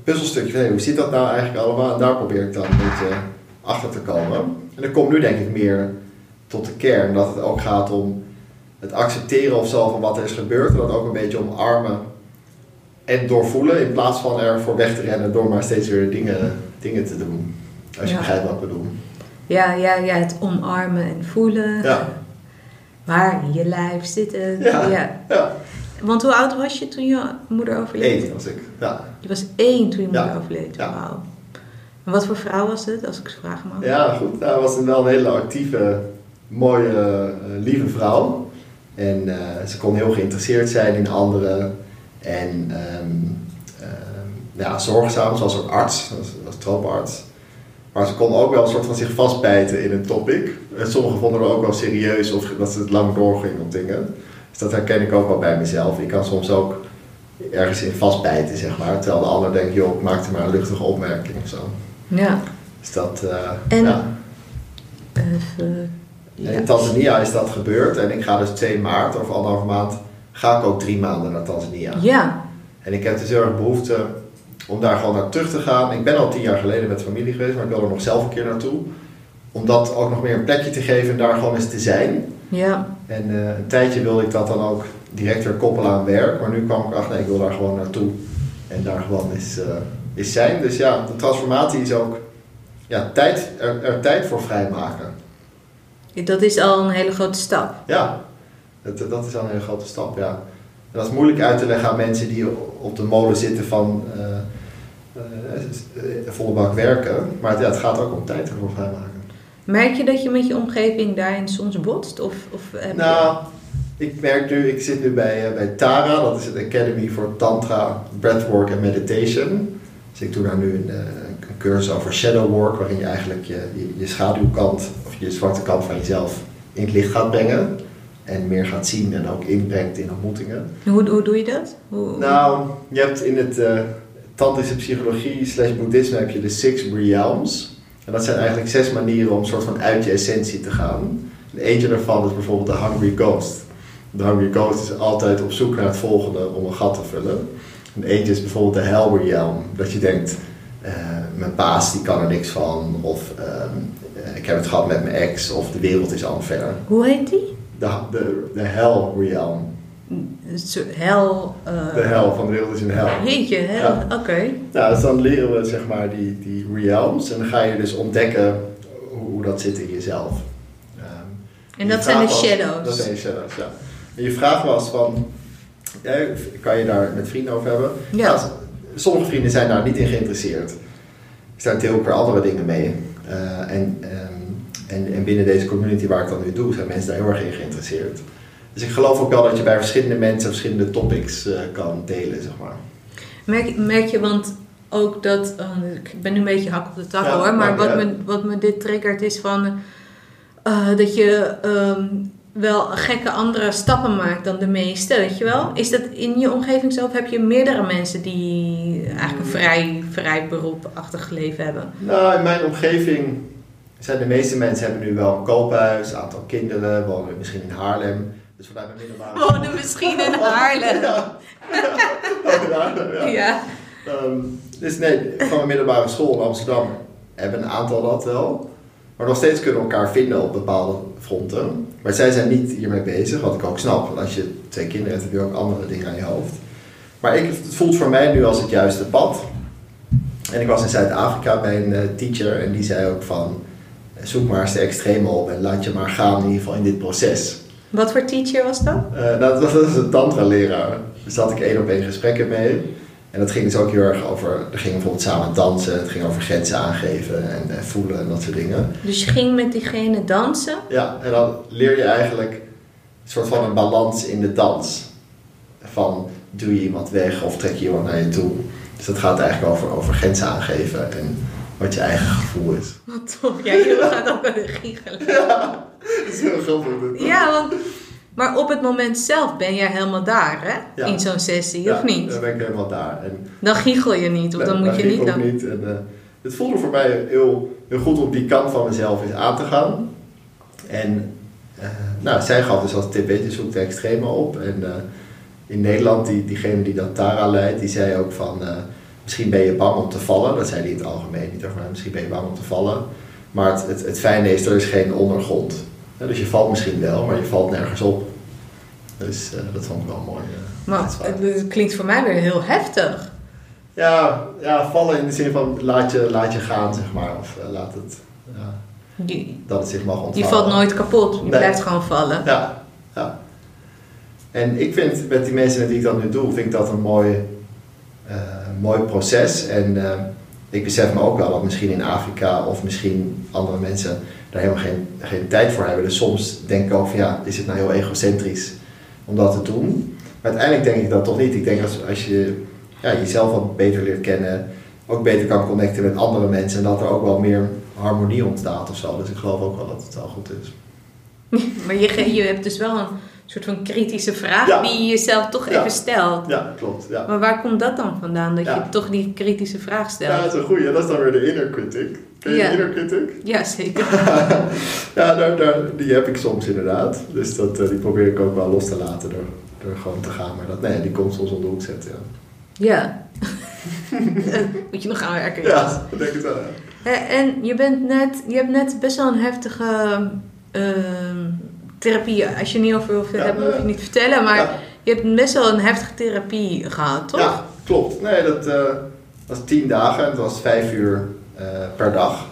puzzelstukje van hey, hoe zit dat nou eigenlijk allemaal? En daar probeer ik dan een beetje achter te komen. En dan komt nu denk ik meer tot de kern dat het ook gaat om het accepteren of zo van wat er is gebeurd. En dat ook een beetje omarmen en doorvoelen in plaats van er voor weg te rennen door maar steeds weer dingen, dingen te doen. Als je Ja. begrijpt wat ik bedoel. Ja, ja, ja, het omarmen en voelen. Ja. Waar in je lijf zit het. Ja. Ja. Ja, Want hoe oud was je toen je moeder overleed? één was ik. Ja, Je was één toen je moeder Ja. overleed. Ja. Wauw. En wat voor vrouw was het, als ik ze vragen mag? ja goed. Nou, was een wel een hele actieve, mooie, eh, lieve vrouw. En eh, ze kon heel geïnteresseerd zijn in anderen. En ehm, ja, zorgzaam, ze was ook arts, was, was trooparts. Maar ze kon ook wel een soort van zich vastbijten in een topic. En sommigen vonden het ook wel serieus of dat ze het lang doorging op dingen. Dus dat herken ik ook wel bij mezelf. Ik kan soms ook ergens in vastbijten, zeg maar. Terwijl de ander denkt, joh, ik maakte maar een luchtige opmerking of zo. Ja. Dus dat, eh, En- ja. Even, En ja. in Tanzania is dat gebeurd. En ik ga dus 2 maart, over anderhalve maand, ga ik ook drie maanden naar Tanzania. Ja. En ik heb dus heel erg behoefte om daar gewoon naar terug te gaan. Ik ben al tien jaar geleden met familie geweest, maar ik wil er nog zelf een keer naartoe. Om dat ook nog meer een plekje te geven en daar gewoon eens te zijn. Ja. En eh, een tijdje wilde ik dat dan ook direct weer koppelen aan werk. Maar nu kwam ik achter, nee, ik wil daar gewoon naartoe. En daar gewoon eens, eh, eens zijn. Dus ja, de transformatie is ook ja, tijd, er, er tijd voor vrijmaken. Dat is al een hele grote stap. Ja, dat, dat is al een hele grote stap, ja. En dat is moeilijk uit te leggen aan mensen die op de molen zitten van eh, volle bak werken. Maar het, ja, het gaat ook om tijd ervoor vrijmaken. Merk je dat je met je omgeving daarin soms botst? Of, of heb je- Nou, ik merk nu, ik zit nu bij, eh, bij Tara, dat is het Academy voor Tantra, Breathwork en Meditation. Dus ik doe daar nu een, eh, een cursus over shadow work, waarin je eigenlijk je, je, je schaduwkant of je zwarte kant van jezelf in het licht gaat brengen. En meer gaat zien en ook inbrengt in ontmoetingen. hoe, hoe doe je dat? Hoe, Nou, je hebt in het eh tantrische psychologie slash boeddhisme heb je de six realms. En dat zijn eigenlijk zes manieren om soort van uit je essentie te gaan. En eentje daarvan is bijvoorbeeld de hungry ghost. De hungry ghost is altijd op zoek naar het volgende om een gat te vullen. En eentje is bijvoorbeeld de hell realm. Dat je denkt, eh, mijn baas die kan er niks van. Of ehm, eh, ik heb het gehad met mijn ex. Of de wereld is al ver. hoe heet die? De, de, de hell realm. Hel. eh, De hel van de wereld is een hel. Jeetje, hel. Ja. Oké. Nou, dus dan leren we zeg maar die, die realms en dan ga je dus ontdekken hoe, dat zit in jezelf. Ehm, En dat zijn de shadows. Dat zijn de shadows, ja. En je vraag was van, ja, kan je daar met vrienden over hebben? Ja. Nou, sommige vrienden zijn daar niet in geïnteresseerd. Daar deel ik er andere dingen mee. Eh, en, ehm, en, en binnen deze community waar ik dat nu doe, zijn mensen daar heel erg in geïnteresseerd. Dus ik geloof ook wel dat je bij verschillende mensen verschillende topics eh, kan delen, zeg maar. Merk, merk je, want ook dat, oh, ik ben nu een beetje hak op de tak Ja, hoor, maar wat me, wat me dit triggert is van eh, dat je ehm, wel gekke andere stappen maakt dan de meeste, weet je wel? Is dat in je omgeving zo of heb je meerdere mensen die eigenlijk een vrij, vrij beroepachtig leven hebben? Nou, in mijn omgeving zijn de meeste mensen hebben nu wel een koophuis, een aantal kinderen, wonen misschien in Haarlem. Dus vanuit mijn middelbare Wonen misschien in Haarlem. Ja. (laughs) Ja, ja. Ja. Ehm, dus nee, van mijn middelbare school in Amsterdam hebben een aantal dat wel. Maar nog steeds kunnen we elkaar vinden op bepaalde fronten. Maar zij zijn niet hiermee bezig, wat ik ook snap. Want als je twee kinderen hebt, heb je ook andere dingen aan je hoofd. Maar ik, het voelt voor mij nu als het juiste pad. En ik was in Zuid-Afrika bij een eh, teacher en die zei ook van... Zoek maar eens de extreme op en laat je maar gaan in ieder geval in dit proces. Wat voor teacher was dat? Eh, nou, dat was een tantra-leraar. Dus daar had ik één op één gesprekken mee. En dat ging dus ook heel erg over... Er ging bijvoorbeeld samen dansen. Het ging over grenzen aangeven en voelen en dat soort dingen. Dus je ging met diegene dansen. Ja, en dan leer je eigenlijk een soort van een balans in de dans. Van doe je iemand weg of trek je iemand naar je toe. Dus dat gaat eigenlijk over, over grenzen aangeven en wat je eigen gevoel is. Wat tof. Ja, je gaat ook wel giechelen. Ja, dat is heel grappig. Ja, want, maar op het moment zelf ben jij helemaal daar, hè? Ja. In zo'n sessie, Ja, of niet? Dan ben ik helemaal daar. En Dan giechel je niet, of dan moet je niet dan. niet. En, eh, het voelde voor mij heel, heel goed om die kant van mezelf eens aan te gaan. En eh, nou, zij gaf dus als tip, je, zoek de extreme op. En eh, in Nederland, die, diegene die dat Tara leidt, die zei ook van... misschien ben je bang om te vallen. Dat zei hij in het algemeen niet. Maar misschien ben je bang om te vallen. Maar het, het, het fijne is, er is geen ondergrond. Ja, dus je valt misschien wel, maar je valt nergens op. Dus eh, dat vond ik wel mooi. eh, Maar het, het klinkt voor mij weer heel heftig. Ja, ja, vallen in de zin van laat je, laat je gaan, zeg maar. Of eh, laat het, ja, Die, dat het zich mag ontvouwen. die valt nooit kapot. Je Nee. blijft gewoon vallen. Ja, ja. En ik vind met die mensen met die ik dat nu doe, vind ik dat een mooi, mooi proces. En eh, ik besef me ook wel dat misschien in Afrika of misschien andere mensen daar helemaal geen, geen tijd voor hebben. Dus soms denk ik ook van ja, is het nou heel egocentrisch om dat te doen? Maar uiteindelijk denk ik dat toch niet. Ik denk als, als je ja, jezelf wat beter leert kennen, ook beter kan connecten met andere mensen en dat er ook wel meer harmonie ontstaat of zo. Dus ik geloof ook wel dat het wel goed is. (laughs) Maar je, je hebt dus wel een soort van kritische vraag Ja. die je jezelf toch Ja. even stelt. Ja, klopt. Ja. Maar waar komt dat dan vandaan? Dat Ja. je toch die kritische vraag Ja, stelt? dat is een goeie. Dat is dan weer de inner critic. Ken je Ja. de inner critic? Ja, zeker. (laughs) ja, daar, daar, die heb ik soms inderdaad. Dus dat, eh, die probeer ik ook wel los te laten door, door gewoon te gaan. Maar dat, nee, die komt soms om de hoek zetten. Ja, Ja. (laughs) Moet je nog gaan werken. ja dat denk ik wel. Ja. Hè, En je, bent net, je hebt net best wel een heftige ehm, therapie. Als je niet over wil Ja, hebben, hoef je niet te vertellen. Maar Ja. je hebt best wel een heftige therapie gehad, toch? Ja, klopt. Nee, dat eh, was tien dagen. Het was vijf uur eh, per dag.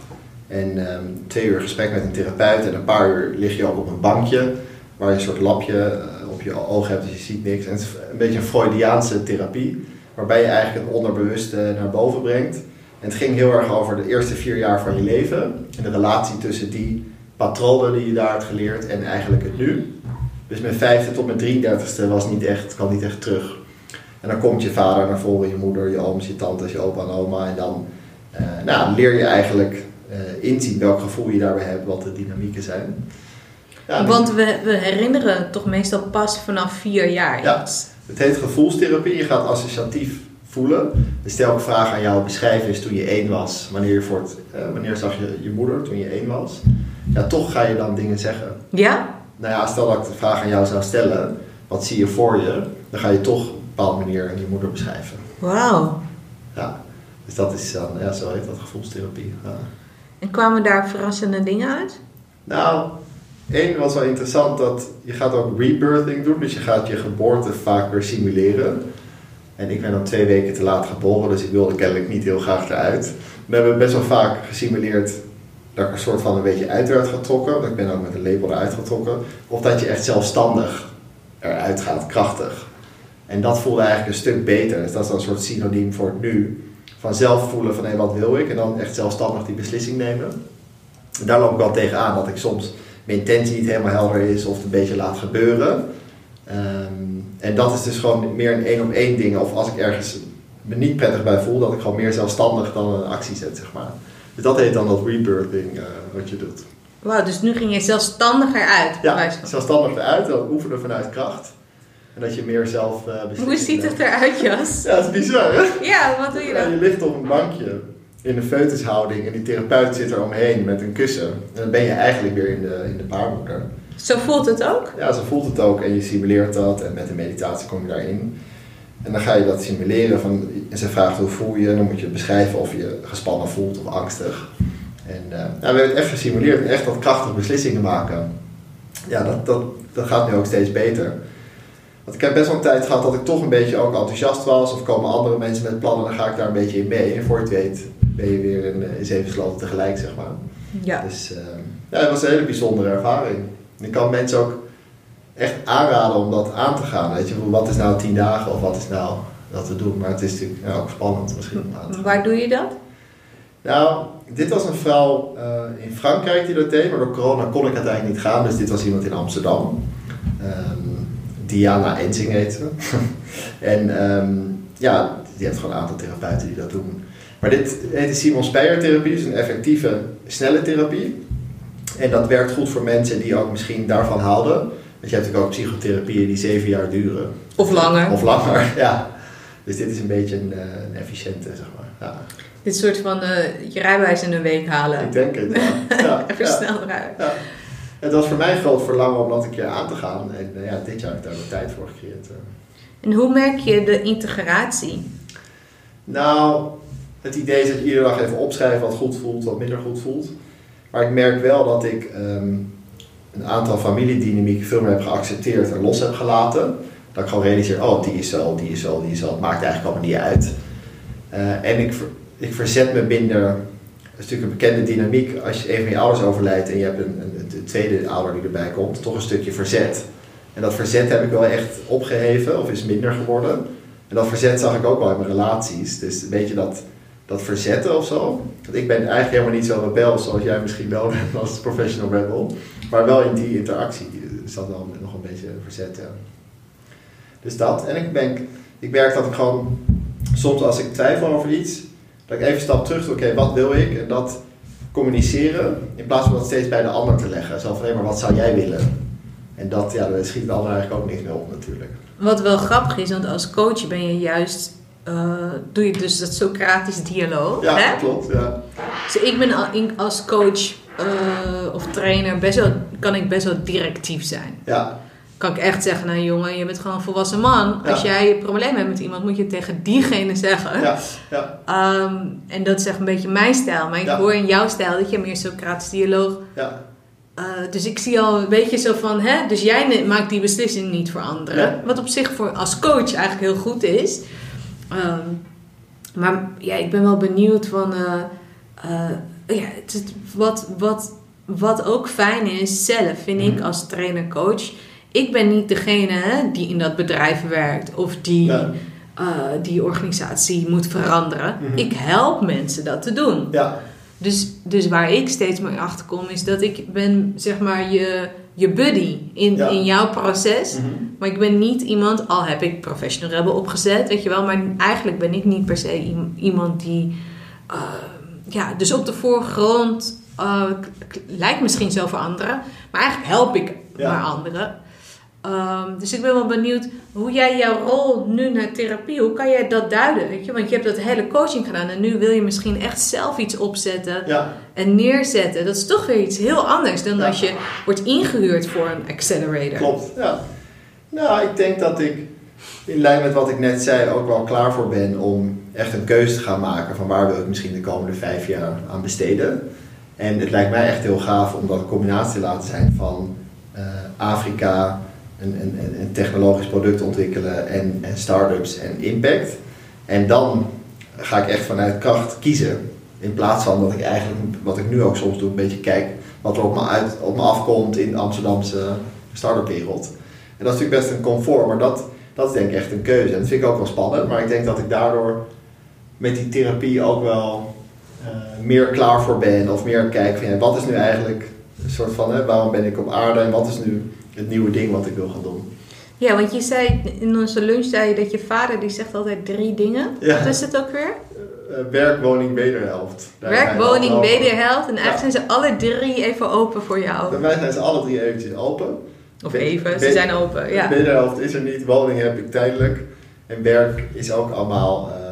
En ehm, twee uur gesprek met een therapeut. En een paar uur lig je ook op een bankje. Waar je een soort lapje eh, op je oog hebt, dus je ziet niks. En het is een beetje een Freudiaanse therapie. Waarbij je eigenlijk het onderbewuste naar boven brengt. En het ging heel erg over de eerste vier jaar van je leven. En de relatie tussen die patronen die je daar hebt geleerd en eigenlijk het nu. Dus mijn vijfde tot mijn 33ste was niet echt, kwam niet echt terug. En dan komt je vader naar voren, je moeder, je ooms, je tantes, je opa en oma. En dan eh, nou, leer je eigenlijk eh, inzien welk gevoel je daarbij hebt, wat de dynamieken zijn. Ja, dus Want we, we herinneren toch meestal pas vanaf vier jaar Ja. iets. het heet gevoelstherapie. Je gaat associatief voelen. Dus stel ik vraag aan jou, beschrijf eens toen je één was. Wanneer, je voor het, eh, wanneer zag je je moeder toen je één was? Ja, toch ga je dan dingen zeggen. Ja? Nou ja, stel dat ik de vraag aan jou zou stellen. Wat zie je voor je? Dan ga je toch op een bepaalde manier je moeder beschrijven. Wauw. Ja, dus dat is dan, ja, zo heet dat gevoelstherapie. Ja. En kwamen daar verrassende dingen uit? Nou, één was wel interessant dat je gaat ook rebirthing doen, dus je gaat je geboorte vaak weer simuleren. En ik ben dan twee weken te laat geboren, dus ik wilde kennelijk niet heel graag eruit. We hebben best wel vaak gesimuleerd dat ik er soort van een beetje uit werd getrokken, want ik ben ook met een lepel eruit getrokken. Of dat je echt zelfstandig eruit gaat, krachtig. En dat voelde eigenlijk een stuk beter. Dus dat is dan een soort synoniem voor nu. Van zelf voelen van hé, wat wil ik? En dan echt zelfstandig die beslissing nemen. En daar loop ik wel tegenaan dat ik soms mijn intentie niet helemaal helder is of het een beetje laat gebeuren. Ehm, en dat is dus gewoon meer een één op één ding. Of als ik ergens me niet prettig bij voel, dat ik gewoon meer zelfstandig dan een actie zet, zeg maar. Dus dat heet dan dat rebirthing eh, wat je doet. Wauw, dus nu ging je zelfstandiger uit. Ja, wijze van. zelfstandig eruit, dan oefenen vanuit kracht. En dat je meer zelf beslist. Hoe ziet het eruit, Jas? Ja, dat is bizar, hè? Ja, wat doe je dan? je ligt op een bankje in een foetushouding en die therapeut zit er omheen met een kussen. En dan ben je eigenlijk weer in de, in de baarmoeder. Zo voelt het ook? Ja, ze voelt het ook en je simuleert dat en met de meditatie kom je daarin. En dan ga je dat simuleren van, en ze vraagt hoe voel je, dan moet je beschrijven of je gespannen voelt of angstig. En eh, nou, we hebben het echt gesimuleerd en echt wat krachtige beslissingen maken. Ja, dat, dat, dat gaat nu ook steeds beter. Want ik heb best wel een tijd gehad dat ik toch een beetje ook enthousiast was. Of komen andere mensen met plannen, dan ga ik daar een beetje in mee. En voor je het weet ben je weer in, in zeven sloten tegelijk, zeg maar. Ja. Dus eh, ja, het was een hele bijzondere ervaring. En ik kan mensen ook echt aanraden om dat aan te gaan. Weet je, wat is nou tien dagen of wat is nou dat te doen. Maar het is natuurlijk ja, ook spannend misschien. Waar doe je dat? Nou, dit was een vrouw eh, in Frankrijk die dat deed, maar door corona kon ik uiteindelijk niet gaan. Dus dit was iemand in Amsterdam. Ehm, Diana Enzing heet ze. (laughs) en ehm, ja, die heeft gewoon een aantal therapeuten die dat doen. Maar dit heet de Simon Speyer therapie, dus een effectieve, snelle therapie. En dat werkt goed voor mensen die ook misschien daarvan houden. Want je hebt natuurlijk ook psychotherapieën die zeven jaar duren. Of langer? Of langer, (laughs) ja. Dus dit is een beetje een, eh, een efficiënte, zeg maar. Ja. Dit soort van eh, je rijbewijs in een week halen. Ik denk het, ja. (laughs) ja, Even ja. snel eruit. Ja. het was voor mij een groot verlangen om dat een keer aan te gaan. En eh, ja, dit jaar heb ik daar de tijd voor gecreëerd. En hoe merk je de integratie? Nou, het idee is dat je iedere dag even opschrijft wat goed voelt, wat minder goed voelt. Maar ik merk wel dat ik ehm, een aantal familiedynamieken veel meer heb geaccepteerd en los heb gelaten. Dat ik gewoon realiseer, oh, die is zo, die is zo, die is zo. Het maakt eigenlijk allemaal niet uit. Eh, en ik, ik verzet me minder. Dat is natuurlijk een bekende dynamiek. Als je een van je ouders overlijdt en je hebt een, een, een tweede ouder die erbij komt, toch een stukje verzet. En dat verzet heb ik wel echt opgeheven of is minder geworden. En dat verzet zag ik ook wel in mijn relaties. Dus een beetje dat, dat verzetten of zo. Want ik ben eigenlijk helemaal niet zo rebel zoals jij misschien wel bent als professional rebel. Maar wel in die interactie zat wel nog een beetje verzet. Ja. Dus dat. En ik, ben, ik merk dat ik gewoon soms als ik twijfel over iets, dat ik even een stap terug doe. Oké, wat wil ik? En dat communiceren. In plaats van dat steeds bij de ander te leggen. Zo van, hé, maar wat zou jij willen? En dat, ja, daar schiet de ander eigenlijk ook niks mee op natuurlijk. Wat wel grappig is, want als coach ben je juist, eh, doe je dus dat Socratisch dialoog. Ja, hè? klopt. Ja. Dus ik ben als coach eh, of trainer best wel, kan ik best wel directief zijn. Ja, Kan ik echt zeggen, nou jongen, je bent gewoon een volwassen man. Als jij een probleem hebt met iemand, moet je het tegen diegene zeggen. ja, ja, Ehm, en dat is echt een beetje mijn stijl. Maar ik Ja. hoor in jouw stijl dat je meer Socratisch dialoog ja. eh, dus ik zie al een beetje zo van, hè, dus jij maakt die beslissing niet voor anderen. Ja. Wat op zich voor als coach eigenlijk heel goed is. Ehm, maar ja, ik ben wel benieuwd van, eh, ja, het, wat, wat, wat ook fijn is zelf, vind ik Mhm. als trainer-coach. Ik ben niet degene hè, die in dat bedrijf werkt of die Ja. eh, die organisatie moet veranderen. Mhm. Ik help mensen dat te doen. ja. Dus, dus waar ik steeds meer achter kom, is dat ik ben zeg maar je, je buddy in, Ja. in jouw proces. Mhm. Maar ik ben niet iemand, al heb ik professional rebel opgezet, weet je wel. Maar eigenlijk ben ik niet per se iem- iemand die, eh, ja, dus op de voorgrond eh, lijkt misschien zo voor anderen. Maar eigenlijk help ik Ja. maar anderen. Ehm, dus ik ben wel benieuwd hoe jij jouw rol nu naar therapie, hoe kan jij dat duiden? Weet je? Want je hebt dat hele coaching gedaan en nu wil je misschien echt zelf iets opzetten Ja, en neerzetten. Dat is toch weer iets heel anders dan Ja. als je wordt ingehuurd voor een accelerator. klopt. Ja. Nou, ik denk dat ik in lijn met wat ik net zei ook wel klaar voor ben om echt een keuze te gaan maken van waar wil ik misschien de komende vijf jaar aan besteden. En het lijkt mij echt heel gaaf om dat een combinatie te laten zijn van eh, Afrika, een, technologisch product ontwikkelen en, en start-ups en impact. En dan ga ik echt vanuit kracht kiezen. In plaats van dat ik eigenlijk, wat ik nu ook soms doe, een beetje kijk wat er op me, uit, op me afkomt in de Amsterdamse start-up wereld. En dat is natuurlijk best een comfort, maar dat, dat is denk ik echt een keuze. En dat vind ik ook wel spannend, maar ik denk dat ik daardoor met die therapie ook wel eh, meer klaar voor ben. Of meer kijk van ja, wat is nu eigenlijk een soort van hè, waarom ben ik op aarde en wat is nu het nieuwe ding wat ik wil gaan doen. Ja, want je zei in onze lunch zei je dat je vader die zegt altijd drie dingen. Ja. Wat is het ook weer? Eh, werk, woning, wederhelft. Daar Werk, woning, wederhelft. En eigenlijk Ja. zijn ze alle drie even open voor Bij jou. mij zijn ze alle drie eventjes open. Of even, ze zijn open. Ja. De wederhelft is er niet, woning heb ik tijdelijk. En werk is ook allemaal eh,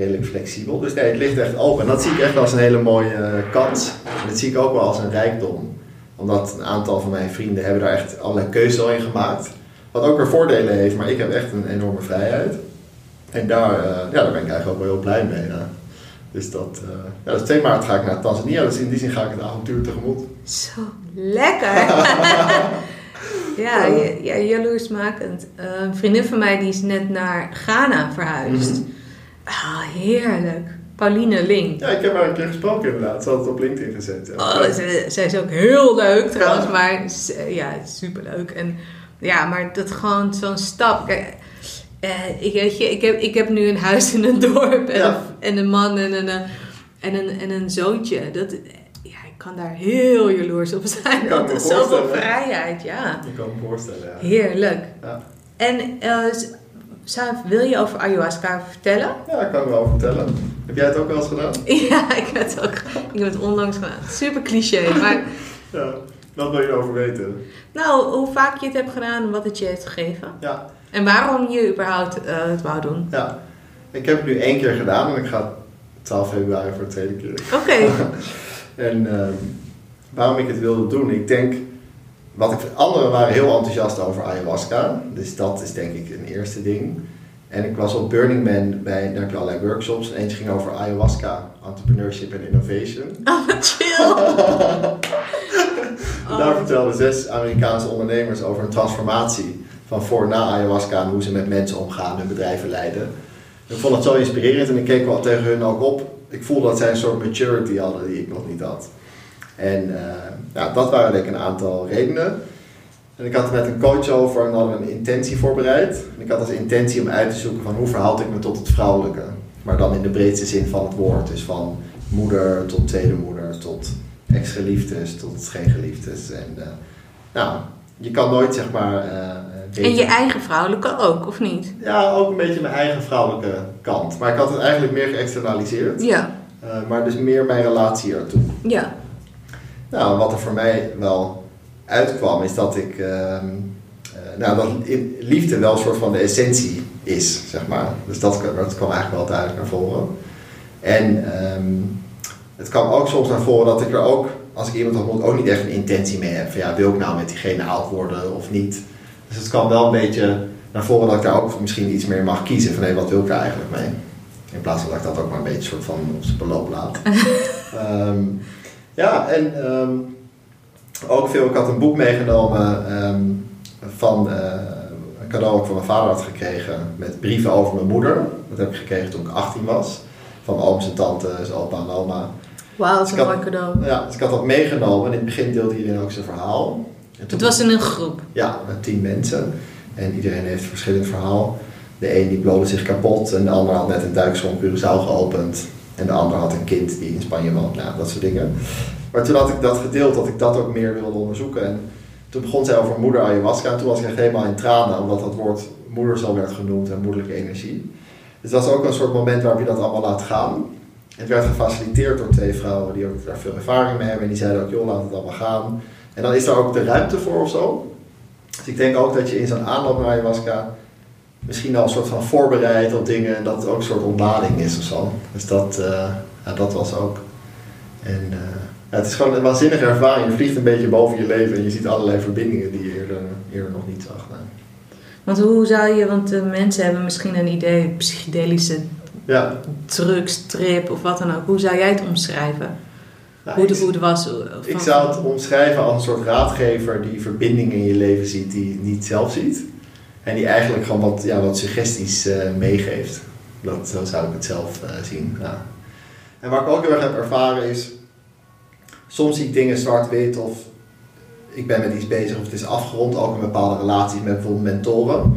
redelijk flexibel. Dus nee, het ligt echt open. En dat zie ik echt als een hele mooie eh, kans. En dat zie ik ook wel als een rijkdom. Omdat een aantal van mijn vrienden hebben daar echt allerlei keuzes al in gemaakt. Wat ook weer voordelen heeft, maar ik heb echt een enorme vrijheid. En daar, eh, ja, daar ben ik eigenlijk ook wel heel blij mee. ja. Dus dat, eh, ja, dus 2 maart ga ik naar Tanzania, dus in die zin ga ik het avontuur tegemoet. Zo lekker. (laughs) ja, ja, ja, jaloersmakend. Een vriendin van mij die is net naar Ghana verhuisd. Mhm. Ah, heerlijk. Pauline Ling. Ja, ik heb haar een keer gesproken inderdaad. Ze had het op LinkedIn gezet. Oh, ze- zij is ook heel leuk trouwens, Ja. maar ja, superleuk. En ja, maar dat gewoon zo'n stap. Kijk, eh, ik, weet je, ik, heb, ik heb nu een huis in een dorp en, Ja. een, en een man en een, eh, en een, en een zoontje. Dat, ja, ik kan daar heel jaloers op zijn. Er is zoveel vrijheid, ja. Ik kan me voorstellen, ja. Heerlijk. Ja. En eh, s- zou, wil je over ayahuasca vertellen? Ja, ik kan wel vertellen. Heb jij het ook wel eens gedaan? (laughs) Ja, ik heb het ook. Ik heb het onlangs gedaan. Super cliché, maar (laughs) Ja. Wat wil je erover weten? nou, hoe vaak je het hebt gedaan en wat het je heeft gegeven. Ja. En waarom je überhaupt eh, het wou doen. ja. Ik heb het nu één keer gedaan en ik ga 12 februari voor de tweede keer. Oké. (laughs) En ehm, waarom ik het wilde doen, ik denk wat ik, anderen waren heel enthousiast over ayahuasca. Dus dat is denk ik een eerste ding. En ik was op Burning Man bij, daar heb je allerlei workshops. En eentje ging over ayahuasca, entrepreneurship en innovation. (laughs) Oh, chill. (laughs) Daar vertelden zes Amerikaanse ondernemers over een transformatie van voor na ayahuasca en hoe ze met mensen omgaan, hun bedrijven leiden. Ik vond het zo inspirerend en ik keek wel tegen hun ook op. Ik voelde dat zij een soort maturity hadden die ik nog niet had. En eh, ja, dat waren denk ik een aantal redenen. En ik had het met een coach over en hadden we een intentie voorbereid. En ik had als intentie om uit te zoeken van hoe verhoud ik me tot het vrouwelijke. Maar dan in de breedste zin van het woord. Dus van moeder tot tweede moeder, tot ex-geliefdes, tot geen geliefdes. En uh, nou, je kan nooit zeg maar... Uh, en je eigen vrouwelijke ook, of niet? Ja, ook een beetje mijn eigen vrouwelijke kant. Maar ik had het eigenlijk meer geëxternaliseerd. Ja. Maar dus meer mijn relatie ertoe. Ja. Nou, wat er voor mij wel uitkwam, is dat ik... Uh, nou, dat liefde wel een soort van de essentie is, zeg maar. Dus dat, dat kwam eigenlijk wel duidelijk naar voren. En um, het kwam ook soms naar voren dat ik er ook, als ik iemand ontmoet, ook niet echt een intentie mee heb. Van ja, wil ik nou met diegene oud worden of niet? Dus het kwam wel een beetje naar voren dat ik daar ook misschien iets meer mag kiezen. Van hé, wat wil ik daar eigenlijk mee? In plaats van dat ik dat ook maar een beetje soort van op zijn beloop laat. um, (laughs) ja, en um, ook veel, ik had een boek meegenomen um, van uh, een cadeau dat ik van mijn vader had gekregen met brieven over mijn moeder. Dat heb ik gekregen toen ik 18 was. Van mijn ooms en tantes, opa en oma. Wauw, dat is een mooi cadeau. Ja, dus ik had dat meegenomen en in het begin deelde iedereen ook zijn verhaal. Het was in een groep? Ja, met tien mensen. En iedereen heeft een verschillend verhaal. De een die blode zich kapot en de ander had net een duikschroom Curaçao geopend. En de ander had een kind die in Spanje woont, nou, dat soort dingen. Maar toen had ik dat gedeeld, dat ik dat ook meer wilde onderzoeken. En toen begon zij over moeder ayahuasca en toen was ik echt helemaal in tranen, omdat dat woord moeder zo werd genoemd en moederlijke energie. Dus dat is ook een soort moment waarop je dat allemaal laat gaan. Het werd gefaciliteerd door twee vrouwen die ook daar veel ervaring mee hebben. En die zeiden ook, joh, laat het allemaal gaan. En dan is daar ook de ruimte voor of zo. Dus ik denk ook dat je in zo'n aanloop naar ayahuasca misschien al een soort van voorbereidt op dingen. En dat het ook een soort ontlading is of zo. Dus dat, uh, ja, dat was ook. En uh, ja, het is gewoon een waanzinnige ervaring. Je vliegt een beetje boven je leven en je ziet allerlei verbindingen die je eerder, eerder nog niet zag. Nou. Want hoe zou je, want de mensen hebben misschien een idee, psychedelische ja. drugstrip of wat dan ook. Hoe zou jij het omschrijven? Nou, hoe, de, hoe het was? Van... Ik zou het omschrijven als een soort raadgever die verbindingen in je leven ziet die je niet zelf ziet. En die eigenlijk gewoon wat, ja, wat suggesties uh, meegeeft. Dat, zo zou ik het zelf uh, zien. Ja. En wat ik ook heel erg heb ervaren is, soms zie ik dingen zwart-wit of ik ben met iets bezig of het is afgerond, ook in bepaalde relaties met bijvoorbeeld mentoren.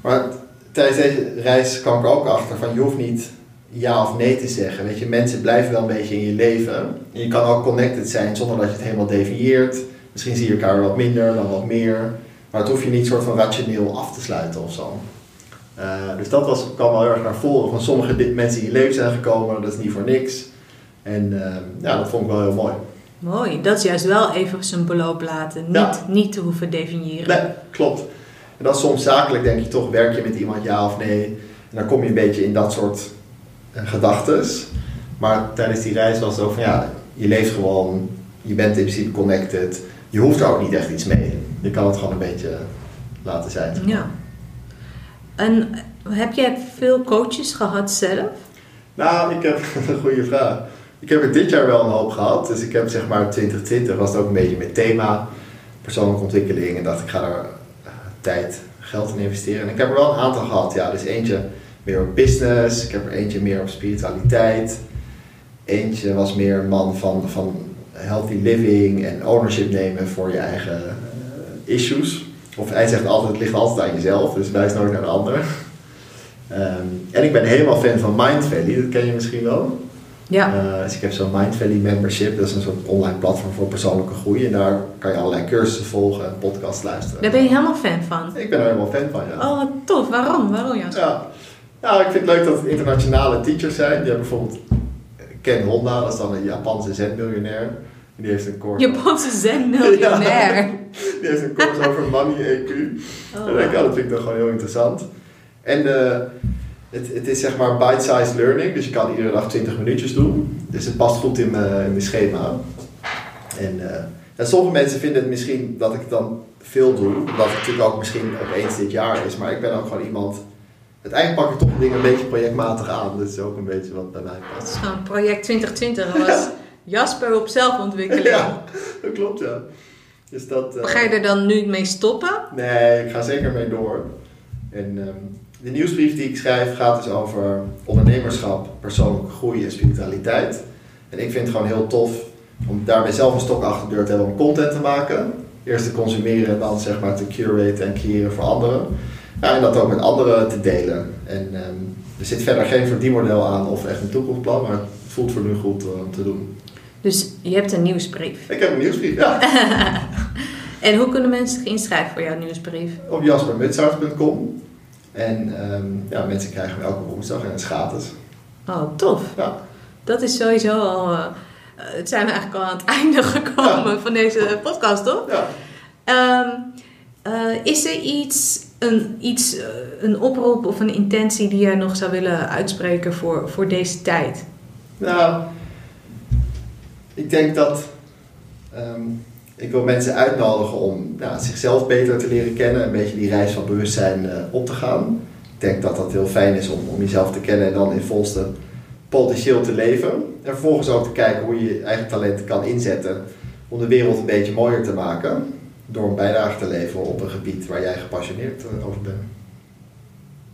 Maar tijdens deze reis kwam ik ook achter van je hoeft niet ja of nee te zeggen. Weet je, mensen blijven wel een beetje in je leven. En je kan ook connected zijn zonder dat je het helemaal definieert. Misschien zie je elkaar wat minder dan wat meer. Maar het hoef je niet soort van rationeel af te sluiten of zo. Uh, dus dat was, kwam wel heel erg naar voren. Van sommige mensen die leven zijn gekomen, dat is niet voor niks. En uh, ja, dat vond ik wel heel mooi. Mooi, dat is juist wel even zijn beloop laten. Niet, ja. niet te hoeven definiëren. Nee, klopt. En dat is soms zakelijk, denk je toch, werk je met iemand ja of nee. En dan kom je een beetje in dat soort uh, gedachtes. Maar tijdens die reis was het ook van ja, je leeft gewoon, je bent in principe connected. Je hoeft er ook niet echt iets mee. Je kan het gewoon een beetje laten zijn. Ja. En heb jij veel coaches gehad zelf? Nou, ik heb (laughs) een goede vraag. Ik heb er dit jaar wel een hoop gehad. Dus ik heb zeg maar 2020 was het ook een beetje met thema persoonlijke ontwikkeling. En dacht ik ga er uh, tijd, geld in investeren. En ik heb er wel een aantal gehad. Ja, dus eentje meer op business. Ik heb er eentje meer op spiritualiteit. Eentje was meer een man van, van healthy living en ownership nemen voor je eigen issues. Of hij zegt altijd, het ligt altijd aan jezelf, dus wijs nooit naar de ander. Um, en ik ben helemaal fan van Mind Valley, dat ken je misschien wel. Ja. Uh, dus ik heb zo'n Mind Valley membership, dat is een soort online platform voor persoonlijke groei. En daar kan je allerlei cursussen volgen en podcasts luisteren. Daar ben je helemaal fan van? Ik ben er helemaal fan van, ja. Oh, wat tof. Waarom? Waarom, Jas? Ja. Nou, ik vind het leuk dat het internationale teachers zijn. Die hebben bijvoorbeeld Ken Honda, dat is dan een Japanse zenmiljonair. Die heeft een course... Japanse zenmiljonair? (laughs) ja, die heeft een course over money EQ. Oh, denk, ja, dat vind ik toch gewoon heel interessant. En uh, het, het is zeg maar bite-sized learning, dus je kan iedere dag 20 minuutjes doen. Dus het past goed in mijn, in mijn schema. En uh, En sommige mensen vinden het misschien dat ik dan veel doe, omdat het natuurlijk ook misschien opeens dit jaar is. Maar ik ben ook gewoon iemand. Uiteindelijk pak ik toch dingen een beetje projectmatig aan. Dat is ook een beetje wat bij mij past. gewoon project 2020. Dat was Jasper op zelfontwikkeling. Ja, dat klopt ja. Dus dat. eh, Ga je er dan nu mee stoppen? Nee, ik ga zeker mee door. En ehm, de nieuwsbrief die ik schrijf gaat dus over ondernemerschap, persoonlijke groei en spiritualiteit. En ik vind het gewoon heel tof om daarbij zelf een stok achter de deur te hebben om content te maken. Eerst te consumeren en dan zeg maar te curaten en creëren voor anderen. Ja, en dat ook met anderen te delen. En ehm, er zit verder geen verdienmodel aan of echt een toekomstplan, maar het voelt voor nu goed eh, om te doen. Dus je hebt een nieuwsbrief. Ik heb een nieuwsbrief, ja. (laughs) En hoe kunnen mensen zich inschrijven voor jouw nieuwsbrief? op jaspermutsart.com. En ehm, ja, mensen krijgen hem elke woensdag en het is gratis. Oh, tof. Ja. Dat is sowieso al... eh, het zijn we eigenlijk al aan het einde (laughs) gekomen van deze podcast, toch? Ja. Ehm, eh, is er iets, een, iets, eh, een oproep of een intentie die jij nog zou willen uitspreken voor, voor deze tijd? Nou, ik denk dat ehm, ik wil mensen uitnodigen om nou, zichzelf beter te leren kennen, een beetje die reis van bewustzijn eh, op te gaan. Ik denk dat dat heel fijn is om, om jezelf te kennen en dan in volste potentieel te leven. En vervolgens ook te kijken hoe je je eigen talenten kan inzetten om de wereld een beetje mooier te maken. Door een bijdrage te leveren op een gebied waar jij gepassioneerd eh, over bent.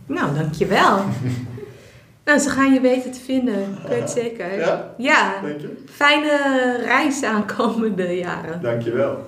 Nou, dankjewel. (laughs) nou, ze gaan je weten te vinden. Ik weet zeker. Ja, fijne reis aankomende jaren. Dankjewel.